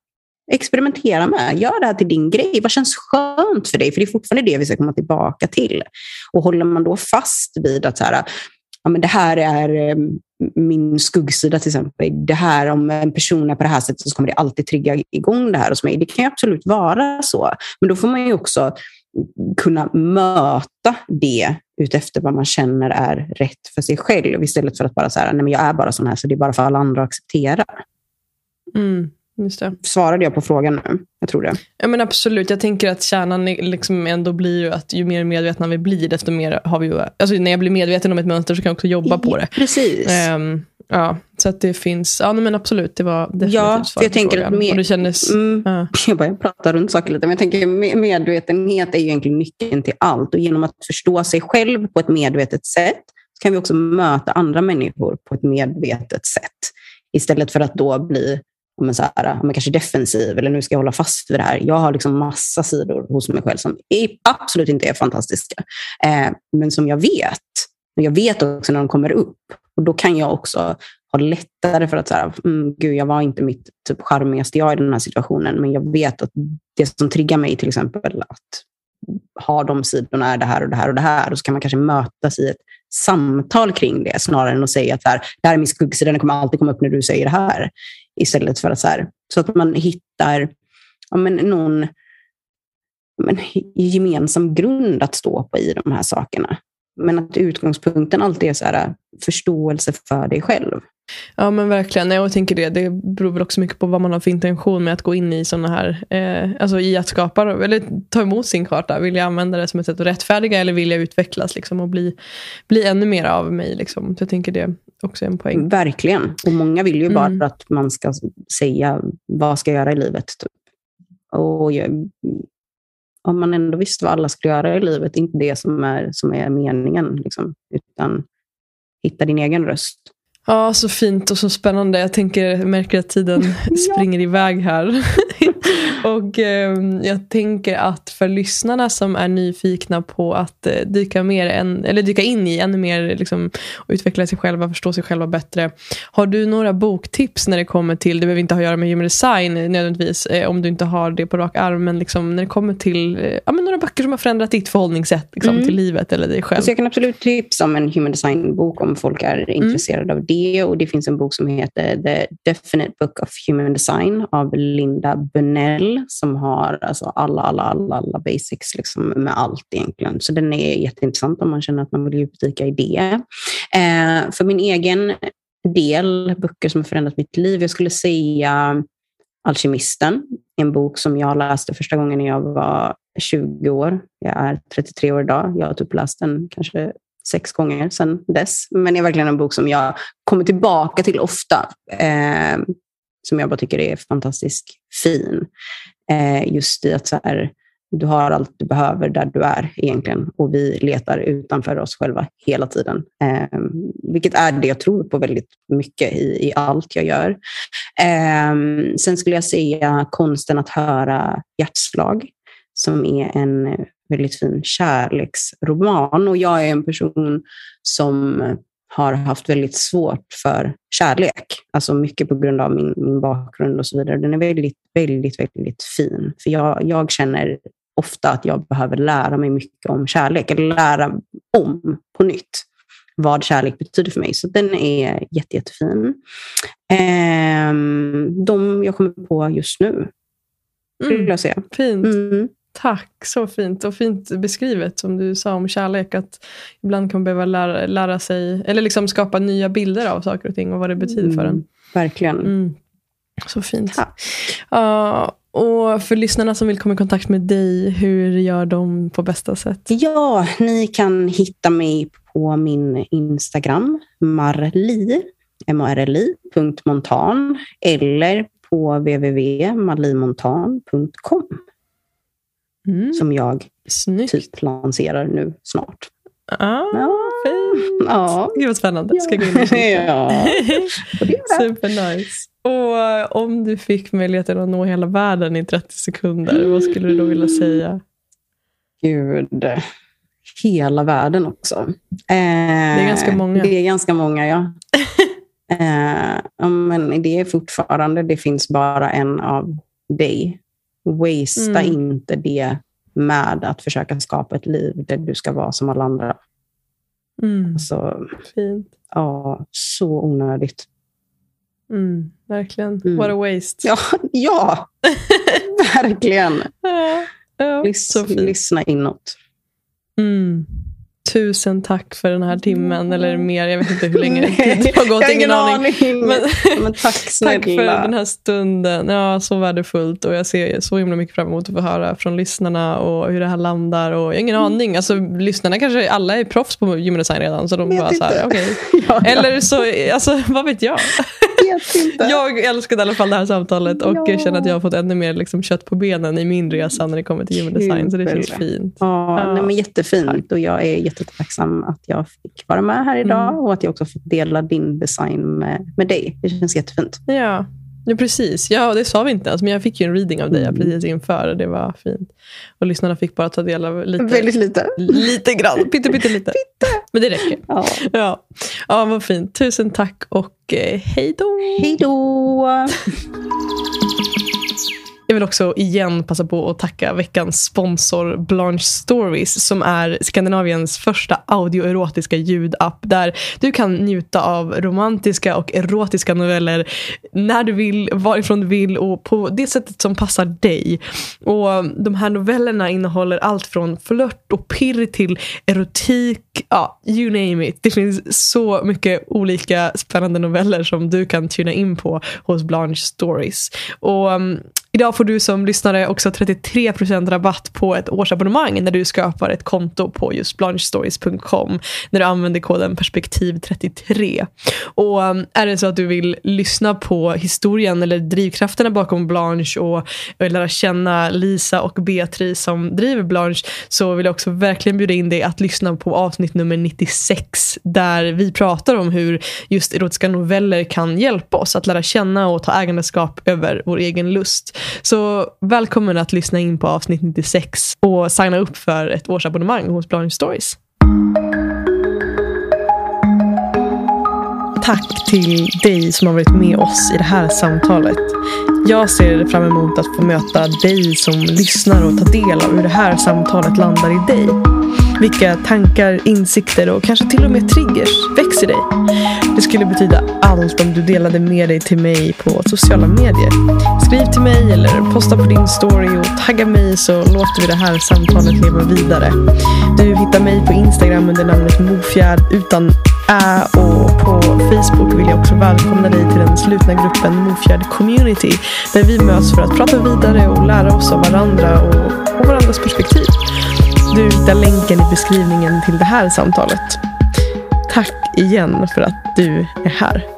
experimentera med. Gör det här till din grej. Vad känns skönt för dig? För det är fortfarande det vi ska komma tillbaka till. Och håller man då fast vid att så här, ja, men det här är eh, min skuggsida till exempel. Det här, om en person är på det här sättet så kommer det alltid trigga igång det här hos mig. Det kan ju absolut vara så. Men då får man ju också kunna möta det utefter vad man känner är rätt för sig själv istället för att bara säga nej jag är bara sån här så det är bara för alla andra att acceptera. Mm. Svarade jag på frågan nu? Jag tror det. Ja, men absolut. Jag tänker att kärnan liksom ändå blir att ju mer medvetna vi blir, desto mer har vi ju... Alltså när jag blir medveten om ett mönster så kan jag också jobba på det. Precis. Um, ja, så att det finns... Ja, men absolut. Det var definitivt ja, svar jag tänker frågan. Att med, Och det kändes... Mm, ja. Jag börjar prata runt saker lite, men jag tänker medvetenhet är ju egentligen nyckeln till allt. Och genom att förstå sig själv på ett medvetet sätt så kan vi också möta andra människor på ett medvetet sätt. Istället för att då bli men så här, men kanske defensiv eller nu ska jag hålla fast vid det här. Jag har liksom massa sidor hos mig själv som är, absolut inte är fantastiska. Eh, men som jag vet. Men jag vet också när de kommer upp. Och Då kan jag också ha lättare för att säga, mm, gud, jag var inte mitt typ, charmigaste jag i den här situationen. Men jag vet att det som triggar mig till exempel att ha de sidorna är det här och det här och det här. Och så kan man kanske mötas i ett samtal kring det snarare än att säga att här, det här är min skuggsida, den kommer alltid komma upp när du säger det här. Istället för att så här, så att man hittar ja, men någon men, gemensam grund att stå på i de här sakerna. Men att utgångspunkten alltid är så här, förståelse för dig själv. Ja men verkligen, jag tänker det. Det beror väl också mycket på vad man har för intention med att gå in i sådana här, eh, alltså i att skapa, eller ta emot sin karta. Vill jag använda det som ett sätt att rättfärdiga eller vill jag utvecklas liksom, och bli, bli ännu mer av mig? Liksom. Så jag tänker det också en poäng. Verkligen. Och många vill ju bara mm. att man ska säga vad ska jag göra i livet. Typ. Och jag, om man ändå visste vad alla skulle göra i livet, inte det som är, som är meningen, liksom, utan hitta din egen röst. Ja, så fint och så spännande. Jag tänker, jag märker att tiden springer iväg här. och eh, jag tänker att för lyssnarna som är nyfikna på att eh, dyka, mer en, eller dyka in i ännu mer liksom, och utveckla sig själva, förstå sig själva bättre. Har du några boktips när det kommer till, det behöver inte ha att göra med human design nödvändigtvis, eh, om du inte har det på rak arm, men liksom, när det kommer till eh, ja, men några böcker som har förändrat ditt förhållningssätt liksom, mm. till livet eller dig själv. Så jag kan absolut tipsa om en human design-bok om folk är mm. intresserade av det. Och Det finns en bok som heter The Definite Book of Human Design av Linda Bunnell som har alltså alla, alla, alla, alla basics liksom med allt egentligen. Så den är jätteintressant om man känner att man vill djupdyka i det. Eh, för min egen del, böcker som har förändrat mitt liv, jag skulle säga Alkemisten, en bok som jag läste första gången när jag var 20 år. Jag är 33 år idag. Jag har typ läst den kanske sex gånger sedan dess. Men det är verkligen en bok som jag kommer tillbaka till ofta. Eh, som jag bara tycker är fantastiskt fin. Eh, just i att så här, du har allt du behöver där du är egentligen och vi letar utanför oss själva hela tiden. Eh, vilket är det jag tror på väldigt mycket i, i allt jag gör. Eh, sen skulle jag säga konsten att höra hjärtslag som är en väldigt fin kärleksroman. Och jag är en person som har haft väldigt svårt för kärlek. Alltså mycket på grund av min, min bakgrund och så vidare. Den är väldigt, väldigt, väldigt fin. För jag, jag känner ofta att jag behöver lära mig mycket om kärlek, eller lära om på nytt vad kärlek betyder för mig. Så den är jätte, jättefin. Eh, de jag kommer på just nu, skulle mm. jag säga. Fint. Mm. Tack, så fint. Och fint beskrivet som du sa om kärlek. Att ibland kan man behöva lära, lära sig, eller liksom skapa nya bilder av saker och ting och vad det betyder för en. Mm, verkligen. Mm. Så fint. Tack. Uh, och för lyssnarna som vill komma i kontakt med dig, hur gör de på bästa sätt? Ja, ni kan hitta mig på min Instagram, marli, marli.montan eller på www.malimontan.com mm. som jag Snyggt. typ lanserar nu snart. Ah, ja. fint. Ja. Gud vad spännande. Ska jag gå in och kika? ja. Supernice. Och eh, om du fick möjligheten att nå hela världen i 30 sekunder, vad skulle du då vilja säga? Gud. Hela världen också. Eh, det är ganska många. Det är ganska många, ja. eh, men det är fortfarande, det finns bara en av dig. Wastea Mm. inte det med att försöka skapa ett liv där du ska vara som alla andra. Mm, Så, fint. ja, så onödigt. Mm, verkligen. Mm. What a waste. Ja, ja verkligen. Ja, ja, Lys, lyssna inåt. Mm. Tusen tack för den här timmen, eller mer. Jag vet inte hur länge det har gått. jag har ingen aning. Men, Men tack snälla. tack för den här stunden. Ja, så värdefullt. Och jag ser så himla mycket fram emot att få höra från lyssnarna och hur det här landar. Och jag har ingen Mm. aning. Alltså, lyssnarna kanske alla är proffs på human design redan. Så de Vet bara så här, okej. Ja, ja, Eller så, alltså, vad vet jag? Vet inte. Jag älskade i alla fall det här samtalet och Ja. känner att jag har fått ännu mer liksom, kött på benen i min resa när det kommer till human design. Så det känns fint. Ja, Ja. Nej, men jättefint och jag är jättetacksam att jag fick vara med här idag Mm. och att jag också fått dela din design med, med dig. Det känns jättefint. Ja, ja precis. Ja, det sa vi inte ens, men jag fick ju en reading av dig Mm. precis inför. Det var fint. Och lyssnarna fick bara ta del av lite, Väldigt lite. lite grann. Pytte, pytte lite. Men det räcker. Ja. Ja. ja, vad fint. Tusen tack och eh, hej då. Hej då! Jag vill också igen passa på att tacka veckans sponsor Blanche Stories som är Skandinaviens första audioerotiska ljudapp där du kan njuta av romantiska och erotiska noveller när du vill, varifrån du vill och på det sättet som passar dig. Och De här novellerna innehåller allt från flört och pirr till erotik, ja, you name it. Det finns så mycket olika spännande noveller som du kan tuna in på hos Blanche Stories. Och mm, Idag får du som lyssnare också 33% rabatt på ett årsabonnemang när du skapar ett konto på just blanchestories.com när du använder koden perspektiv33. Och um, är det så att du vill lyssna på historien eller drivkrafterna bakom Blanche och, och lära känna Lisa och Beatrice som driver Blanche så vill jag också verkligen bjuda in dig att lyssna på avsnitt nummer 96 där vi pratar om hur just erotiska noveller kan hjälpa oss att lära känna och ta ägandeskap över vår egen lust. Så välkommen att lyssna in på avsnitt 96 och signa upp för ett årsabonnemang hos Blanche Stories. Tack till dig som har varit med oss i det här samtalet. Jag ser fram emot att få möta dig som lyssnar och ta del av hur det här samtalet landar i dig. Vilka tankar, insikter och kanske till och med triggers väcks i dig. Det skulle betyda allt om du delade med dig till mig på sociala medier. Skriv till mig eller posta på din story och tagga mig så låter vi det här samtalet leva vidare. Du hittar mig på Instagram under namnet Mofjärd utan Ä och på Facebook vill jag också välkomna dig till den slutna gruppen Mofjärd Community där vi möts för att prata vidare och lära oss av varandra och, och varandras perspektiv. Du hittar länken i beskrivningen till det här samtalet. Tack igen för att du är här.